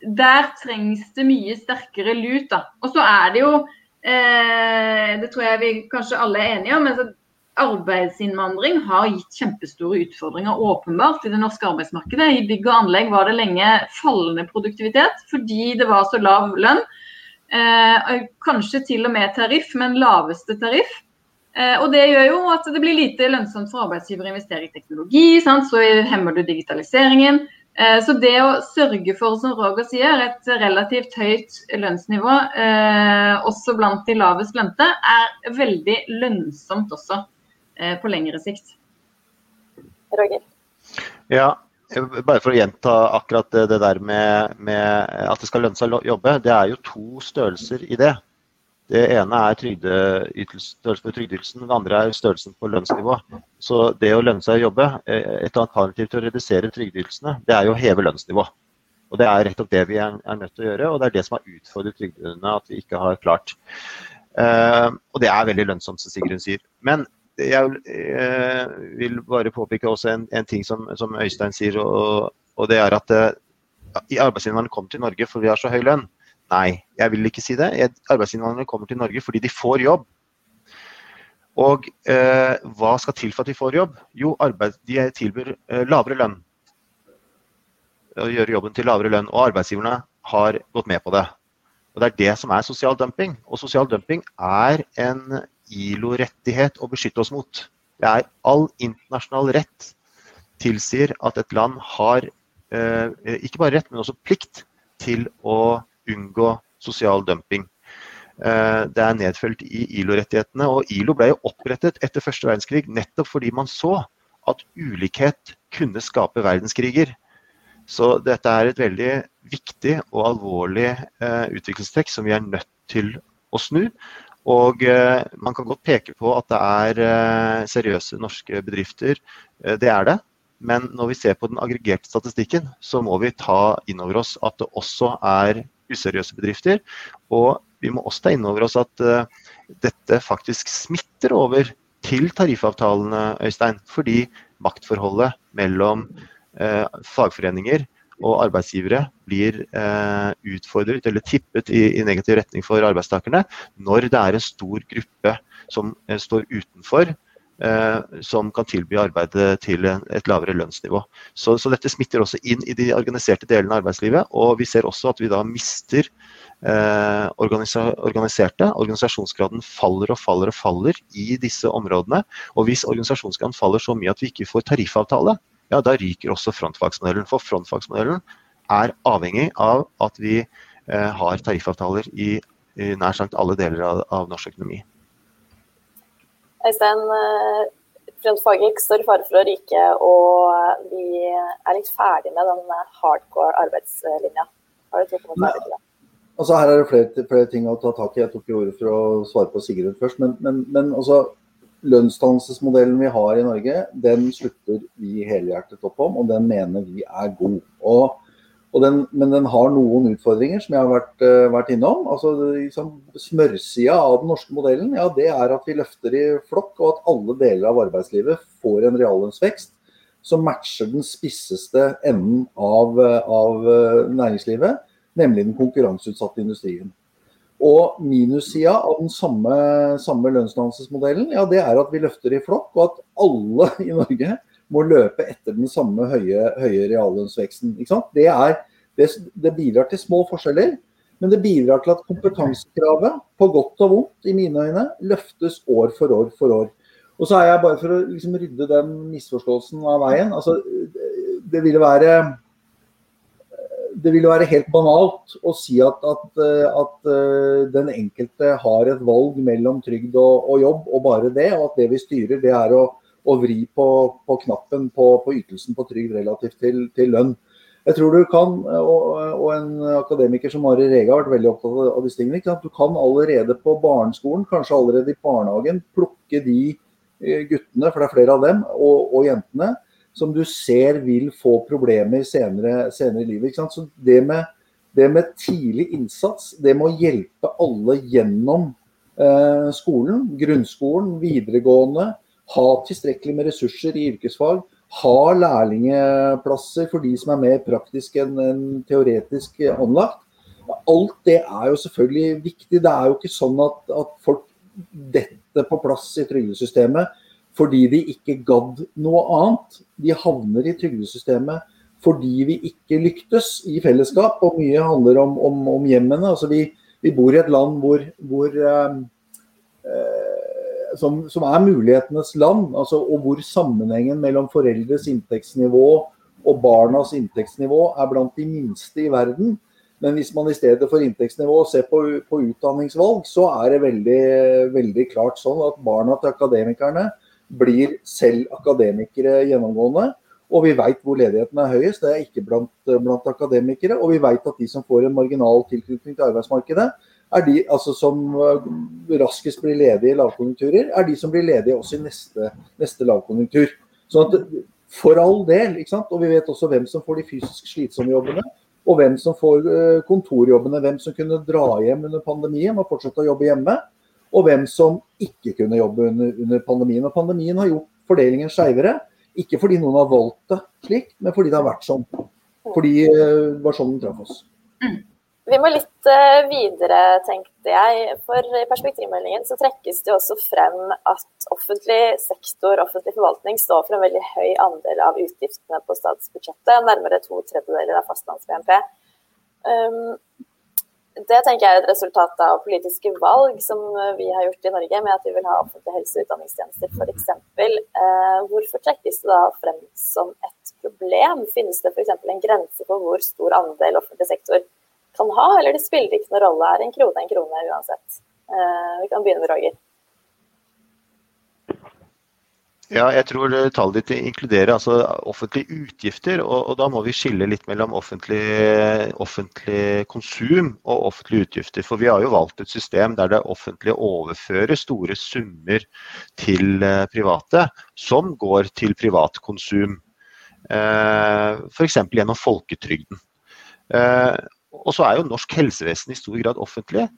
der trengs det mye sterkere lut. da. Og så er det jo, eh, det tror jeg vi kanskje alle er enige om, men arbeidsinnvandring har gitt kjempestore utfordringer åpenbart i det norske arbeidsmarkedet. I bygg og anlegg var det lenge fallende produktivitet fordi det var så lav lønn. Eh, kanskje til og med tariff, men laveste tariff. Eh, og Det gjør jo at det blir lite lønnsomt for arbeidsgiver å investere i teknologi. Sant? Så hemmer du digitaliseringen. Eh, så det å sørge for, som Roger sier, et relativt høyt lønnsnivå, eh, også blant de lavest lønte, er veldig lønnsomt også eh, på lengre sikt. Roger? Ja, bare for å gjenta akkurat det, det der med, med, at det skal lønne seg å jobbe. Det er jo to størrelser i det. Det ene er størrelsen på trygdeytelsen, det andre er størrelsen på lønnsnivå. Så det å lønne seg å jobbe, eh, et alternativ til å redusere trygdeytelsene, det er jo å heve lønnsnivået. Og Det er rett og det vi er, nødt til å gjøre, og det er det som har utfordret trygdene at vi ikke har klart. Uh, og det er veldig lønnsomt, som Sigrun sier. Men jeg uh, vil bare påpeke også en, en ting som, som, Øystein sier, og, og det er at uh, arbeidsinnvandrerne kom til Norge for vi har så høy lønn. Nei, jeg vil ikke si det. Arbeidsinnvandrere kommer til Norge fordi de får jobb. Og eh, hva skal til for at de får jobb? Jo, arbeid, de tilbyr eh, lavere lønn. Å gjøre jobben til lavere lønn. Og arbeidsgiverne har gått med på det. Og Det er det som er sosial dumping. Og sosial dumping er en ILO-rettighet å beskytte oss mot. Det er all internasjonal rett tilsier at et land har eh, ikke bare rett, men også plikt til å unngå sosial dumping. Eh, det er nedfelt i ILO-rettighetene. og ILO ble jo opprettet etter første verdenskrig nettopp fordi man så at ulikhet kunne skape verdenskriger. Så dette er et veldig viktig og alvorlig eh, utviklingstrekk som vi er nødt til å snu. Og eh, man kan godt peke på at det er seriøse norske bedrifter. Det er det. Men når vi ser på den aggregerte statistikken, så må vi ta inn over oss at det også er useriøse bedrifter. Og vi må også ta inn over oss at uh, dette faktisk smitter over til tariffavtalene, Øystein. Fordi maktforholdet mellom uh, fagforeninger og arbeidsgivere blir uh, utfordret eller tippet i, i, negativ retning for arbeidstakerne når det er en stor gruppe som står utenfor som kan tilby arbeidet til et lavere lønnsnivå. Så, så, dette smitter også inn i de organiserte delene av arbeidslivet. Og vi ser også at vi da mister eh, organiserte. Organisasjonsgraden faller og faller og faller i disse områdene. Og hvis organisasjonsgraden faller så mye at vi ikke får tariffavtale, ja da ryker også frontfagsmodellen. For frontfagsmodellen er avhengig av at vi eh, har tariffavtaler i, i nær sagt alle deler av, av norsk økonomi. Øystein, eh, frontfaget står i fare for å ryke, og vi er litt ferdig med den hardcore arbeidslinja. Har du tro på det? Altså, her er det flere, flere, ting å ta tak i. Jeg tok jo ordet for å svare på Sigrun først. Men, men, men altså, lønnsdannelsesmodellen vi har i Norge, den slutter vi helhjertet opp om, og den mener vi er god. Og den, men den har noen utfordringer som jeg har vært, uh, vært innom. altså liksom, Smørsida av den norske modellen ja, det er at vi løfter i flokk, og at alle deler av arbeidslivet får en reallønnsvekst som matcher den spisseste enden av, av uh, næringslivet. nemlig den konkurranseutsatte industrien. Og minussida av den samme, samme lønnsdannelsesmodellen, ja, det er at vi løfter i flokk, og at alle i Norge må løpe etter den samme høye, høye reallønnsveksten. Det, er, det, det, bidrar til små forskjeller, men det bidrar til at kompetansekravet, på godt og vondt i mine øyne, løftes år for år for år. Og så er jeg bare for å liksom rydde den misforståelsen av veien. altså Det ville være det vil jo være helt banalt å si at, at, at, eh, den enkelte har et valg mellom trygd og, og, jobb, og bare det. Og at det vi styrer, det er å, å vri på, på knappen på, på, ytelsen på trygd relativt til, til, lønn. Jeg tror du kan, og, og, en akademiker som Mari Rege har vært veldig opptatt av disse tingene, du kan allerede på barneskolen, kanskje allerede i barnehagen, plukke de eh, guttene, for det er flere av dem, og, og jentene som du ser vil få problemer senere, senere i livet. Så det med, det med, tidlig innsats, det med å hjelpe alle gjennom eh, skolen, grunnskolen, videregående, ha tilstrekkelig med ressurser i yrkesfag, ha lærlingeplasser for de som er mer praktisk enn en teoretisk anlagt. Alt det er jo selvfølgelig viktig. Det er jo ikke sånn at, at folk detter på plass i trygdesystemet fordi de ikke gadd noe annet. De havner i trygdesystemet fordi vi ikke lyktes i fellesskap. Og mye handler om, om, om hjemmene. Altså vi, vi, bor i et land hvor, hvor eh, som, som, er mulighetenes land, altså, og hvor sammenhengen mellom foreldres inntektsnivå og barnas inntektsnivå er blant de minste i verden. Men hvis man i stedet for inntektsnivå ser på, på utdanningsvalg, så er det veldig, veldig klart sånn at barna til akademikerne blir selv akademikere gjennomgående. Og vi veit hvor ledigheten er høyest, det er ikke blant, blant akademikere. Og vi veit at de som får en marginal tilknytning til arbeidsmarkedet, er de altså, som eh, raskest blir ledige i lavkonjunkturer, er de som blir ledige også i neste, neste lavkonjunktur. Sånn at for all del, ikke sant? og vi vet også hvem som får de fysisk slitsomme jobbene. Og hvem som får eh, kontorjobbene, hvem som kunne dra hjem under pandemien og fortsette å jobbe hjemme og hvem som ikke kunne jobbe under, under pandemien. Og pandemien har gjort fordelingen skeivere. Ikke fordi noen har valgt det slik, men fordi det har vært sånn. Fordi det uh, var sånn den traff oss. Mm. Vi må litt uh, videre, tenkte jeg. For i perspektivmeldingen så trekkes det også frem at offentlig sektor, offentlig forvaltning, står for en veldig høy andel av utgiftene på statsbudsjettet. Nærmere to tredjedeler av fastlands-BNP. Um, det tenker jeg er et resultat av politiske valg som vi har gjort i Norge, med at vi vil ha offentlige helse- og utdanningstjenester f.eks. Eh, hvorfor trekkes det da frem som et problem? Finnes det f.eks. en grense for hvor stor andel offentlig sektor kan ha, eller det spiller ikke noen rolle? Er en krone en krone uansett? Eh, vi kan begynne med Roger. Ja, jeg tror tallet ditt inkluderer altså offentlige utgifter. Og, og, da må vi skille litt mellom offentlig, offentlig, konsum og offentlige utgifter. For vi har jo valgt et system der det offentlige overfører store summer til eh, private, som går til privat konsum. Eh, F.eks. gjennom folketrygden. Eh, og så er jo norsk helsevesen i stor grad offentlig.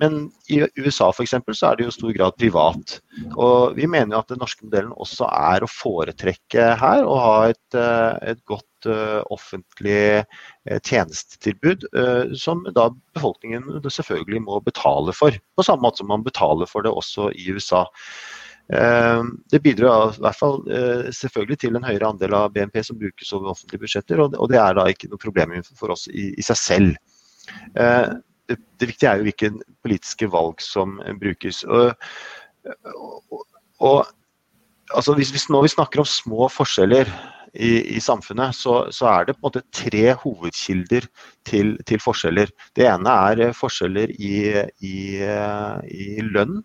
Men i USA for eksempel, så er det jo i stor grad privat. Og Vi mener jo at den norske modellen også er å foretrekke her, og ha et, eh, et godt uh, offentlig uh, tjenestetilbud som da befolkningen selvfølgelig må betale for. På samme måte som man betaler for det også i USA. Det bidrar i hvert fall selvfølgelig til en høyere andel av BNP som brukes over offentlige budsjetter, og det er da ikke noe problem for oss i, seg selv det, det, viktige er jo hvilke politiske valg som brukes. Og, og, og altså hvis, hvis, når vi snakker om små forskjeller i, i samfunnet, så, så, er det på en måte tre hovedkilder til, til forskjeller. Det ene er forskjeller i, i, i lønn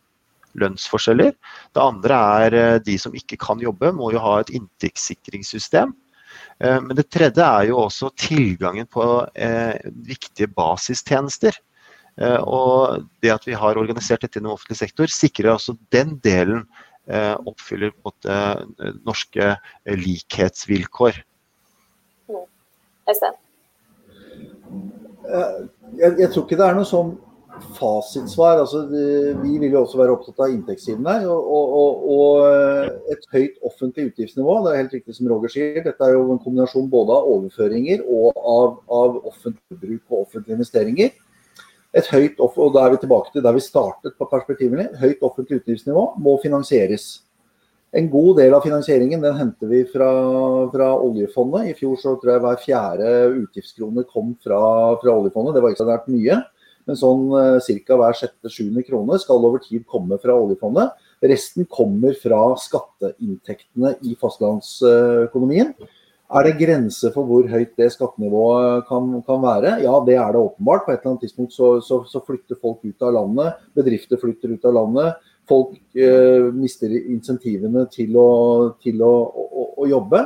lønnsforskjeller. Det andre er de som ikke kan jobbe, må jo ha et inntektssikringssystem. Eh, men det tredje er jo også tilgangen på eh, viktige basistjenester. Eh, og det at vi har organisert dette i den offentlige sektor, sikrer altså den delen eh, oppfyller på måte, norske likhetsvilkår. Mm. Jeg, jeg, tror ikke det er noe sånn fasitsvar. Altså, vi vil jo også være opptatt av inntektssiden her. Og, og, og, et høyt offentlig utgiftsnivå. Det er helt riktig som Roger sier. Dette er jo en kombinasjon både av overføringer og av, av offentlig bruk og offentlige investeringer. Et høyt, og da er vi tilbake til der vi startet på perspektivene. Høyt offentlig utgiftsnivå må finansieres. En god del av finansieringen den henter vi fra, fra, oljefondet. I fjor så tror jeg hver fjerde utgiftskrone kom fra, fra oljefondet. Det var ikke så nært mye. Men sånn eh, ca. hver sjette-sjuende krone skal over tid komme fra oljefondet. Resten kommer fra skatteinntektene i fastlandsøkonomien. Er det grenser for hvor høyt det skattenivået kan, kan, være? Ja, det er det åpenbart. På et eller annet tidspunkt så, så, så flytter folk ut av landet. Bedrifter flytter ut av landet folk eh, mister insentivene til å, til å, å, å jobbe.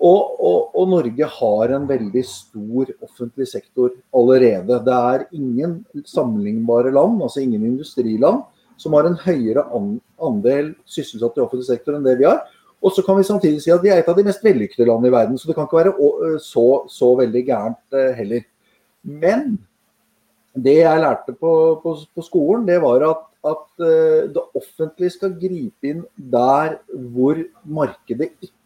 Og, og, og, Norge har en veldig stor offentlig sektor allerede. Det er ingen sammenlignbare land, altså ingen industriland, som har en høyere andel sysselsatt i offentlig sektor enn det vi har. Og så kan vi samtidig si at vi er et av de mest vellykkede landene i verden, så det kan ikke være så, så veldig gærent heller. Men det jeg lærte på, på, på skolen, det var at at det offentlige skal gripe inn der hvor markedet ikke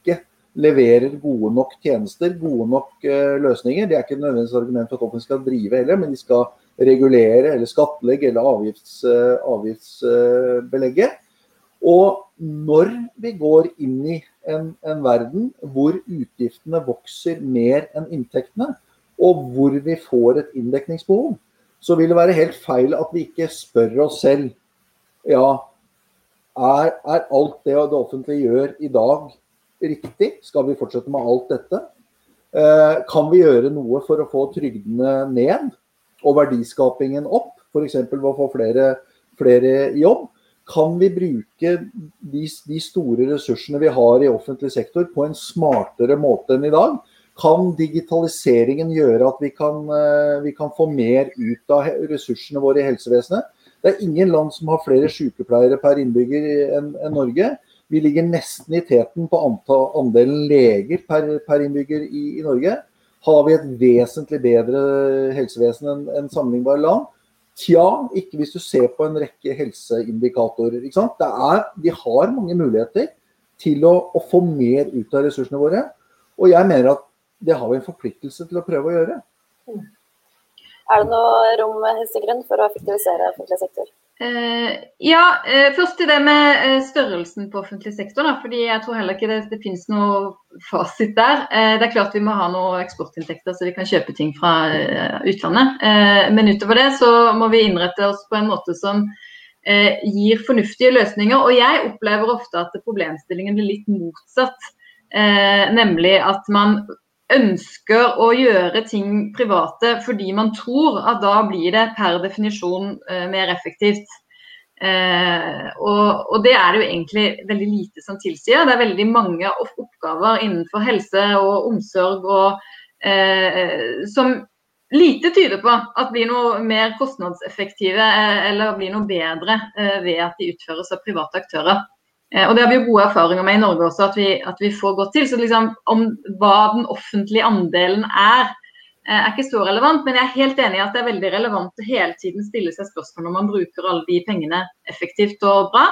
leverer gode nok tjenester, gode nok eh, løsninger. Det er ikke nødvendigvis argument for at offentlig skal drive heller, men de skal regulere eller skattlegge eller avgifts, eh, avgiftsbelegge. Og når vi går inn i en, en, verden hvor utgiftene vokser mer enn inntektene, og hvor vi får et inndekningsbehov, så vil det være helt feil at vi ikke spør oss selv ja, er, er alt det det offentlige gjør i dag riktig? Skal vi fortsette med alt dette? Eh, kan vi gjøre noe for å få trygdene ned og verdiskapingen opp? F.eks. ved å få flere, flere jobb. Kan vi bruke de, de, store ressursene vi har i offentlig sektor på en smartere måte enn i dag? Kan digitaliseringen gjøre at vi kan, eh, vi kan få mer ut av ressursene våre i helsevesenet? Det er ingen land som har flere sykepleiere per innbygger enn en Norge. Vi ligger nesten i teten på antall, andelen leger per, per innbygger i, i, Norge. Har vi et vesentlig bedre helsevesen enn en sammenlignbare land? Tja, ikke hvis du ser på en rekke helseindikatorer. Er, de har mange muligheter til å, å, få mer ut av ressursene våre. Og jeg mener at det har vi en forpliktelse til å prøve å gjøre. Er det noe rom Sigrun, for å effektivisere offentlig sektor? Eh, ja, eh, først til det med eh, størrelsen på offentlig sektor. Da, fordi jeg tror heller ikke det, det finnes noe fasit der. Det er klart vi må ha noen eksportinntekter så vi kan kjøpe ting fra utlandet. Men utover det så må vi innrette oss på en måte som gir fornuftige løsninger. Og jeg opplever ofte at problemstillingen blir litt motsatt. nemlig at man ønsker å gjøre ting private fordi man tror at da blir det per definisjon eh, mer effektivt. Eh, og, og, det er det jo egentlig veldig lite som tilsier. Det er veldig mange oppgaver innenfor helse og omsorg og, eh, som lite tyder på at blir noe mer kostnadseffektive eh, eller blir noe bedre eh, ved at de utføres av private aktører. Eh, og Det har vi jo gode erfaringer med i Norge også, at vi, at vi får godt til. Så liksom, om hva den offentlige andelen er, eh, er ikke så relevant. Men jeg er helt enig i at det er veldig relevant å hele tiden stille seg spørsmål om man bruker alle de pengene effektivt og bra.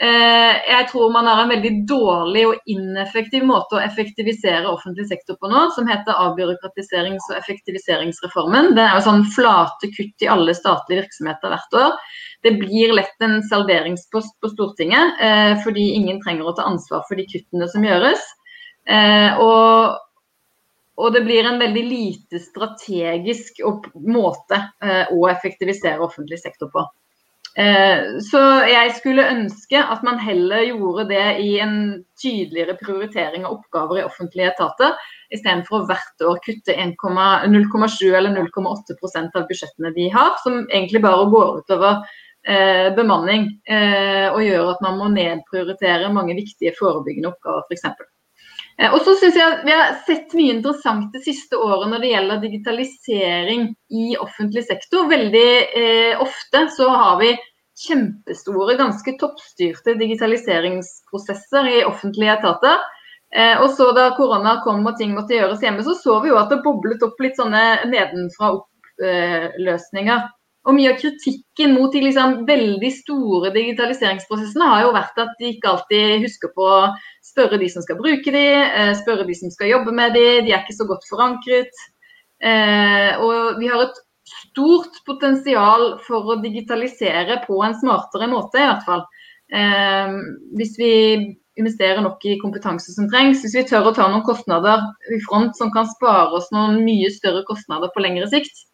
Eh, jeg tror man har en veldig dårlig og ineffektiv måte å effektivisere offentlig sektor på nå, som heter avbyråkratiserings- og effektiviseringsreformen. Det er jo sånn flate kutt i alle statlige virksomheter hvert år. Det blir lett en salderingspost på Stortinget, eh, fordi ingen trenger å ta ansvar for de kuttene som gjøres. Eh, og, og det blir en veldig lite strategisk måte å effektivisere offentlig sektor på. Eh, så jeg skulle ønske at man heller gjorde det i en tydeligere prioritering av oppgaver i offentlige etater, istedenfor å hvert år kutte 0,7 eller 0,8% av budsjettene de har, som egentlig bare går utover eh, bemanning eh, og gjør at man må nedprioritere mange viktige forebyggende oppgaver f.eks. Eh, og så synes jeg Vi har sett mye interessant det siste året når det gjelder digitalisering i offentlig sektor. Veldig eh, ofte så har vi kjempestore, ganske toppstyrte digitaliseringsprosesser i offentlige etater. Eh, og så Da korona kom og ting måtte gjøres hjemme, så så vi jo at det boblet opp litt sånne nedenfra opp-løsninger. Og Mye av kritikken mot de liksom veldig store digitaliseringsprosessene har jo vært at de ikke alltid husker på å spørre de som skal bruke de, eh, spørre de som skal jobbe med de, de er ikke så godt forankret. Eh, og vi har et stort potensial for å digitalisere på en smartere måte, i hvert fall. Eh, hvis vi investerer nok i kompetanse som trengs, hvis vi tør å ta noen kostnader i front som kan spare oss noen mye større kostnader på lengre sikt,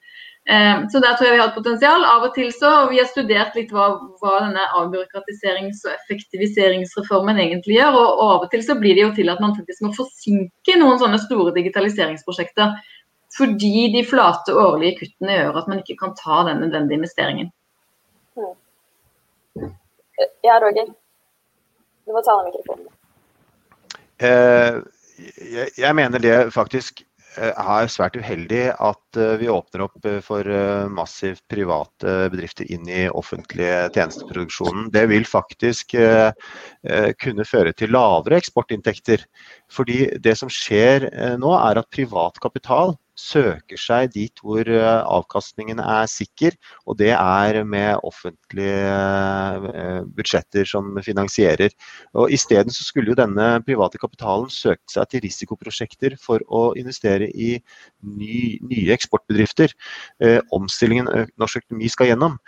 Eh, så der tror jeg vi har et potensial. Av og til så, og Vi har studert litt hva, hva denne avbyråkratiserings- og effektiviseringsreformen egentlig gjør. Og, og, av og til så blir det jo til at man faktisk må forsinke noen sånne store digitaliseringsprosjekter. Fordi de flate årlige kuttene gjør at man ikke kan ta den nødvendige investeringen. Mm. Ja, Roger. Du må ta den mikrofonen. Eh, jeg, jeg mener det faktisk Eh, er svært uheldig at eh, vi åpner opp eh, for massivt private bedrifter inn i offentlige tjenesteproduksjonen. Det vil faktisk kunne føre til lavere eksportinntekter. Fordi det som skjer nå, er at privat kapital søker seg dit hvor eh, avkastningen er sikker, og det er med offentlige eh, budsjetter som finansierer. Og Isteden skulle jo denne private kapitalen søkt seg til risikoprosjekter for å investere i ny, nye eksportbedrifter. Eh, omstillingen norsk økonomi skal gjennom.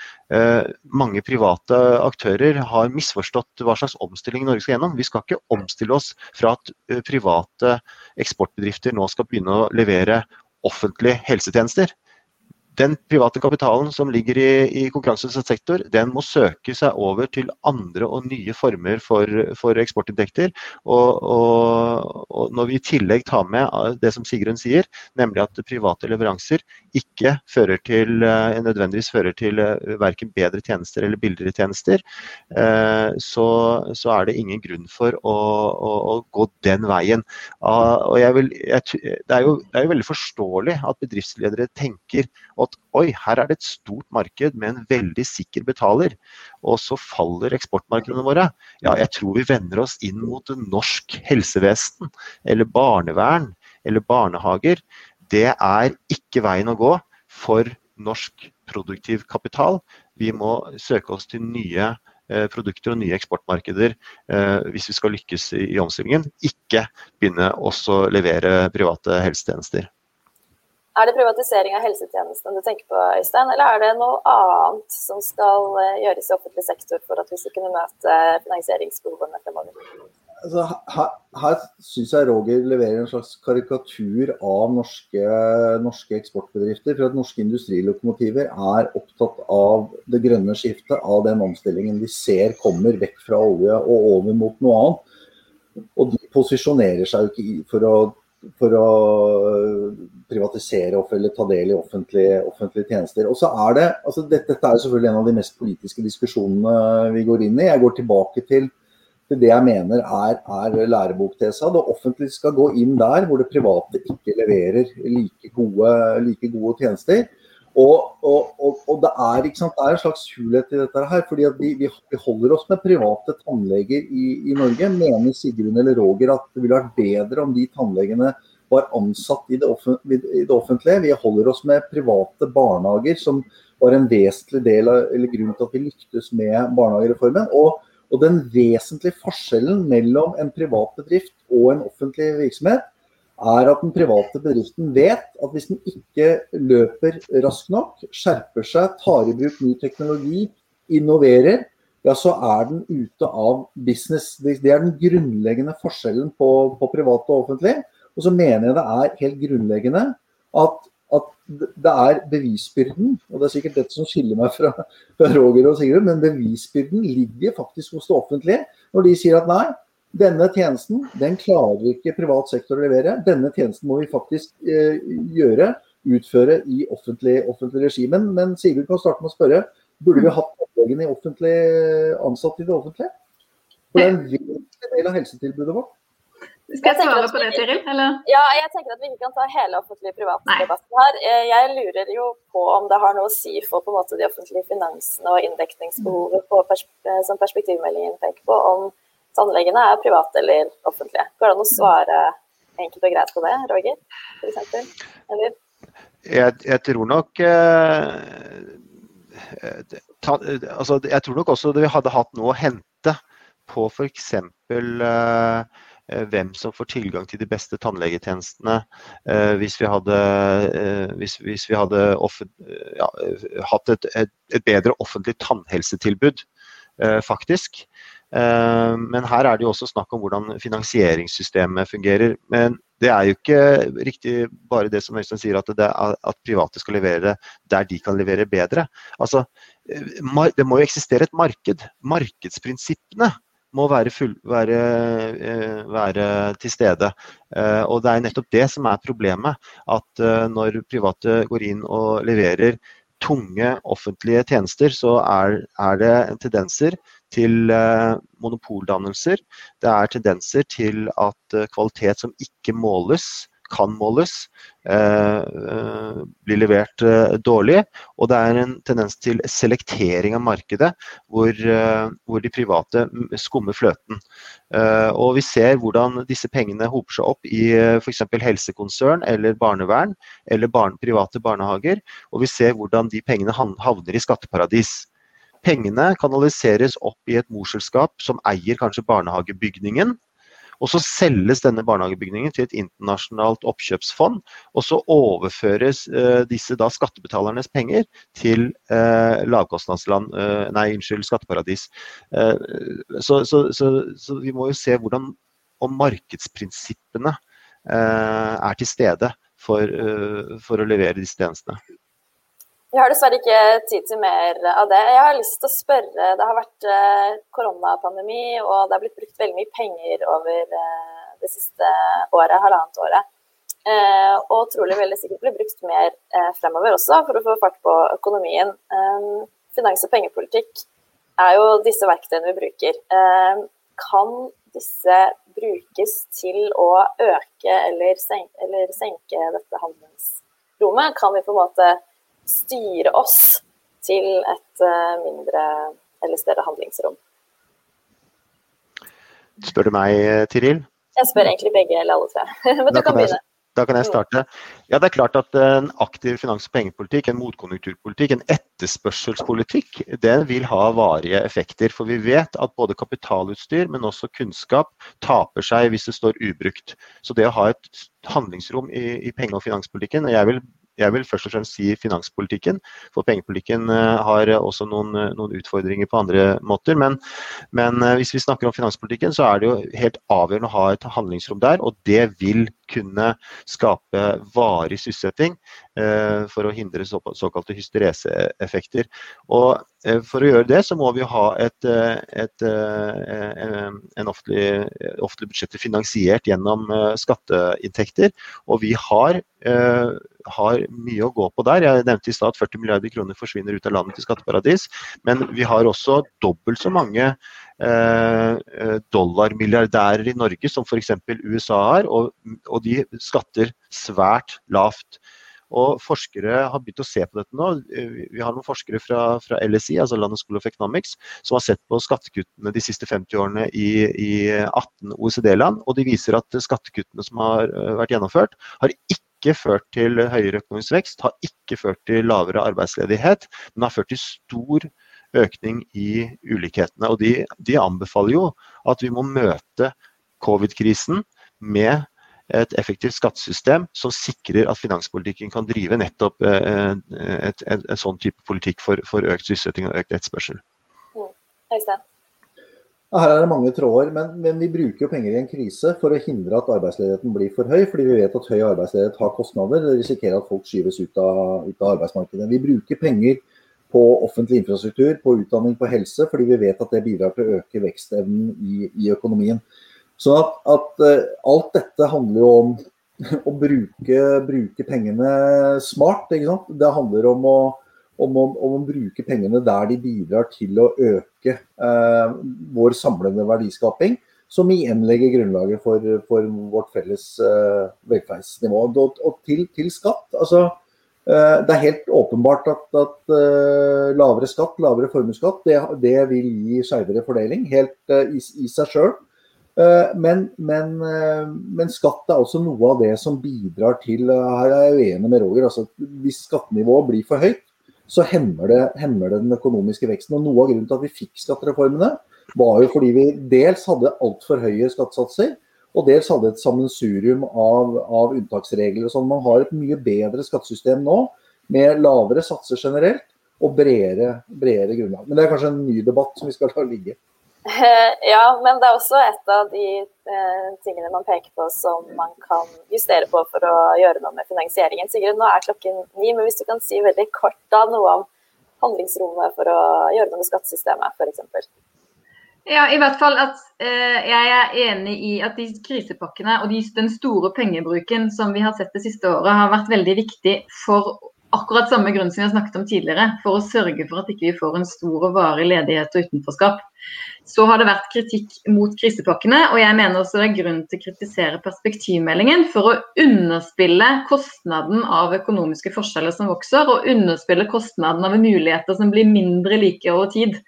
Mange private aktører har misforstått hva slags omstilling Norge skal gjennom. Vi skal ikke omstille oss fra at private eksportbedrifter nå skal begynne å levere offentlige helsetjenester den private kapitalen som ligger i, i konkurranseutsatt sektor, den må søke seg over til andre og nye former for, for eksportinntekter. Og, og, og, når vi i tillegg tar med det som Sigrun sier, nemlig at private leveranser ikke fører til, eh, nødvendigvis fører til eh, verken bedre tjenester eller billigere tjenester, eh, så, så er det ingen grunn for å, å, å gå den veien. Og og vil, jeg, det, er jo, det er jo veldig forståelig at bedriftsledere tenker at oi, her er det et stort marked med en veldig sikker betaler, og så faller eksportmarkedene våre. Ja, jeg tror vi vender oss inn mot norsk helsevesen eller barnevern eller barnehager. Det er ikke veien å gå for norsk produktiv kapital. Vi må søke oss til nye eh, produkter og nye eksportmarkeder eh, hvis vi skal lykkes i, omstillingen. Ikke begynne å levere private helsetjenester. Er det privatisering av helsetjenestene du tenker på, Øystein, eller er det noe annet som skal eh, gjøres i offentlig sektor for at vi skal kunne møte finansieringsbehovene fremover? Altså, her her syns jeg Roger leverer en slags karikatur av norske, norske, eksportbedrifter. For at norske industrilokomotiver er opptatt av det grønne skiftet, av den omstillingen de ser kommer vekk fra olje og over mot noe annet. Og de posisjonerer seg jo ikke for å for å privatisere privatisere eller ta del i offentlige, offentlige tjenester. Og så er det, altså dette, dette, er selvfølgelig en av de mest politiske diskusjonene vi går inn i. Jeg går tilbake til, til det jeg mener er, er læreboktesa. Det offentlige skal gå inn der hvor det private ikke leverer like gode, like gode tjenester. Og, og, og, og det, er, sant, det, er, en slags hulhet i dette her. fordi vi, vi, holder oss med private tannleger i, i, Norge. Mener Sigrun eller Roger at det ville vært bedre om de tannlegene var ansatt i det, offentlige? Vi holder oss med private barnehager, som var en vesentlig del av, eller grunn til at vi lyktes med barnehagereformen. Og, og den vesentlige forskjellen mellom en privat bedrift og en offentlig virksomhet er at den private bedriften vet at hvis den ikke løper raskt nok, skjerper seg, tar i bruk ny teknologi, innoverer, ja, så er den ute av business. Det er den grunnleggende forskjellen på, på privat og offentlig. Og så mener jeg det er helt grunnleggende at, at det er bevisbyrden, og det er sikkert dette som skiller meg fra, Roger og Sigurd, men bevisbyrden ligger faktisk hos det offentlige når de sier at nei, denne tjenesten den klarer ikke privat sektor å levere. Denne tjenesten må vi faktisk eh, gjøre, utføre i offentlig, offentlig regi. Men, men Sigurd kan starte med å spørre, burde vi hatt tannlegen i offentlig, ansatt i det offentlige? For det er en viktig del av helsetilbudet vårt. Skal jeg svare på det, Tiril? Ja, jeg tenker at vi ikke kan ta hele offentlig-private debatten her. Eh, jeg lurer jo på om det har noe å si for på en måte de offentlige finansene og inndekningsbehovet pers eh, som perspektivmeldingen peker på, om tannlegene er private eller offentlige. Går det an å svare enkelt og greit på det, Roger? For eksempel? Jeg, jeg, tror nok eh, ta, altså, Jeg tror nok også vi hadde hatt noe å hente på f.eks. Uh, hvem som får tilgang til de beste tannlegetjenestene. eh, hvis vi hadde, eh, hvis, hvis vi hadde ja, hatt et, et, et, bedre offentlig tannhelsetilbud, faktisk. Men her er det jo også snakk om hvordan finansieringssystemet fungerer. Men det er jo ikke riktig bare det som Øystein sier, at, det, at, private skal levere der de kan levere bedre. Altså, det må jo eksistere et marked. Markedsprinsippene må være, full, være, eh, være, til stede. Eh, og Det er nettopp det som er problemet. At eh, når private går inn og leverer tunge offentlige tjenester, så er, er det tendenser til monopoldannelser. Det er tendenser til at kvalitet som ikke måles, kan måles, eh, eh, blir levert eh, dårlig. Og det er en tendens til selektering av markedet, hvor, hvor de private skummer fløten. Og vi ser hvordan disse pengene hoper seg opp i f.eks. helsekonsern eller barnevern eller barn, private barnehager. Og vi ser hvordan de pengene havner i skatteparadis. Pengene kanaliseres opp i et morselskap som eier kanskje barnehagebygningen, og så selges denne barnehagebygningen til et internasjonalt oppkjøpsfond, og så overføres eh, disse da skattebetalernes penger til eh, lavkostnadsland, eh, nei, unnskyld, skatteparadis. Eh, så, så, så, så, vi må jo se hvordan om markedsprinsippene eh, er til stede for, eh, for å levere disse tjenestene. Vi har dessverre ikke tid til mer av det. Jeg har lyst til å spørre, Det har vært eh, koronapandemi, og det har blitt brukt veldig mye penger over eh, det siste året, halvannet året. Eh, og trolig veldig sikkert blir brukt mer fremover også, for å få fart på økonomien. Finans- og pengepolitikk er jo disse verktøyene vi bruker. Kan disse brukes til å øke eller senke, eller senke dette handlingsrommet? Kan vi på en måte styre oss til et eh, mindre eller større handlingsrom. Spør du meg, Tiril? Jeg spør egentlig begge eller alle tre. Men du kan begynne. Da kan jeg starte. Ja, det er klart at En aktiv finans- og pengepolitikk, en motkonjunkturpolitikk, en etterspørselspolitikk, den vil ha varige effekter. For vi vet at både kapitalutstyr, men også kunnskap taper seg hvis det står ubrukt. Så det å ha et handlingsrom i, i penge- og finanspolitikken og Jeg vil jeg vil først og fremst si finanspolitikken. For pengepolitikken eh, har også noen, eh, noen utfordringer på andre måter. Men, men, eh, hvis vi snakker om finanspolitikken, så er det jo helt avgjørende å ha et handlingsrom der. Og det vil kunne skape varig sysselsetting for å hindre såkalte hystereseeffekter. Og for å gjøre det, så må vi ha et, et, en offentlig, offentlig budsjett finansiert gjennom skatteinntekter. Og vi har har mye å gå på der. Jeg nevnte i stad at 40 milliarder kroner forsvinner ut av landet til skatteparadis. Men vi har også dobbelt så mange eh, dollarmilliardærer i Norge som f.eks. USA har, og, og de skatter svært lavt. Og Forskere har begynt å se på dette nå. Vi har noen forskere fra, fra LSI, altså London School of Economics, som har sett på skattekuttene de siste 50 årene i, i 18 OECD-land. og De viser at skattekuttene som har eh, vært gjennomført, har ikke ført til høyere økonomisk vekst, har ikke ført til lavere arbeidsledighet, men har ført til stor økning i ulikhetene. Og de, de anbefaler jo at vi må møte covid-krisen med et effektivt skattesystem som sikrer at finanspolitikken kan drive nettopp en, et, et, et, sånn type politikk for, for økt sysselsetting og økt etterspørsel. Mm. Her er det mange tråder, men, men, vi bruker jo penger i en krise for å hindre at arbeidsledigheten blir for høy. Fordi vi vet at høy arbeidsledighet har kostnader. Det risikerer at folk skyves ut av, ut av, arbeidsmarkedet. Vi bruker penger på offentlig infrastruktur, på utdanning, på helse, fordi vi vet at det bidrar til å øke vekstevnen i, i økonomien. Så at, at uh, alt dette handler jo om å bruke, bruke pengene smart. Det handler om å om om, om å, bruke pengene der de bidrar til å øke eh, vår samlende verdiskaping. Som igjen legger grunnlaget for, for vårt felles eh, velferdsnivå. Og, og til, til, skatt. altså eh, Det er helt åpenbart at, at uh, lavere skatt, lavere formuesskatt, det, det, vil gi skeivere fordeling. Helt uh, i, i, seg sjøl. Men, men, men, skatt er også noe av det som bidrar til Her er jeg uenig med Roger. altså Hvis skattenivået blir for høyt, så hemmer det, hemmer det, den økonomiske veksten. Og Noe av grunnen til at vi fikk skattereformene, var jo fordi vi dels hadde altfor høye skattesatser, og dels hadde et sammensurium av, av unntaksregler. sånn. Man har et mye bedre skattesystem nå, med lavere satser generelt og bredere, bredere grunnlag. Men det er kanskje en ny debatt som vi skal la ligge. Ja, men det er også et av de eh, tingene man peker på som man kan justere på for å gjøre noe med finansieringen. Sigrid, nå er klokken ni, men hvis du kan si veldig kort da noe om handlingsrommet for å gjøre noe med skattesystemet, f.eks. Ja, i hvert fall at eh, jeg er enig i at de krisepakkene og de, den store pengebruken som vi har sett det siste året, har vært veldig viktig for akkurat samme grunn som vi har snakket om tidligere, for å sørge for at ikke vi ikke får en stor og varig ledighet og utenforskap. Så har det vært kritikk mot krisepakkene, og jeg mener også det er grunn til å kritisere perspektivmeldingen for å underspille kostnaden av økonomiske forskjeller som vokser, og underspille kostnaden av muligheter som blir mindre like over tid.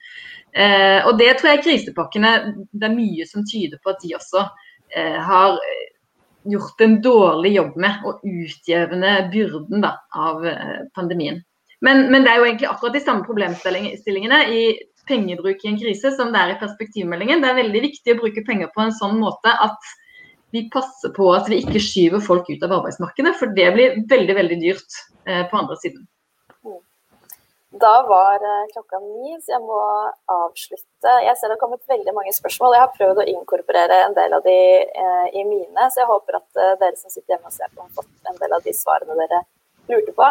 Eh, og det tror jeg krisepakkene Det er mye som tyder på at de også eh, har gjort en dårlig jobb med å utjevne byrden da, av eh, pandemien. Men, men, det er jo egentlig akkurat de samme problemstillingene i pengebruk i en krise som det er i perspektivmeldingen. Det er veldig viktig å bruke penger på en sånn måte at vi passer på at vi ikke skyver folk ut av arbeidsmarkedet, for det blir veldig veldig dyrt eh, på andre siden. Da var eh, klokka ni, så jeg må avslutte. Jeg ser det har kommet veldig mange spørsmål. Jeg har prøvd å inkorporere en del av de eh, i mine, så jeg håper at eh, dere som sitter hjemme og ser på, har fått en del av de svarene dere lurte på.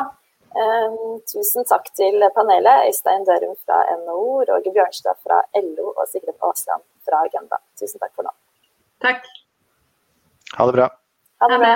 Tusen takk til panelet. Øystein Dørum fra NHO, Roger Bjørnstad fra LO og Sigrid Aasland fra Agenda. Tusen takk for nå. Takk. Ha det bra. Ha det bra.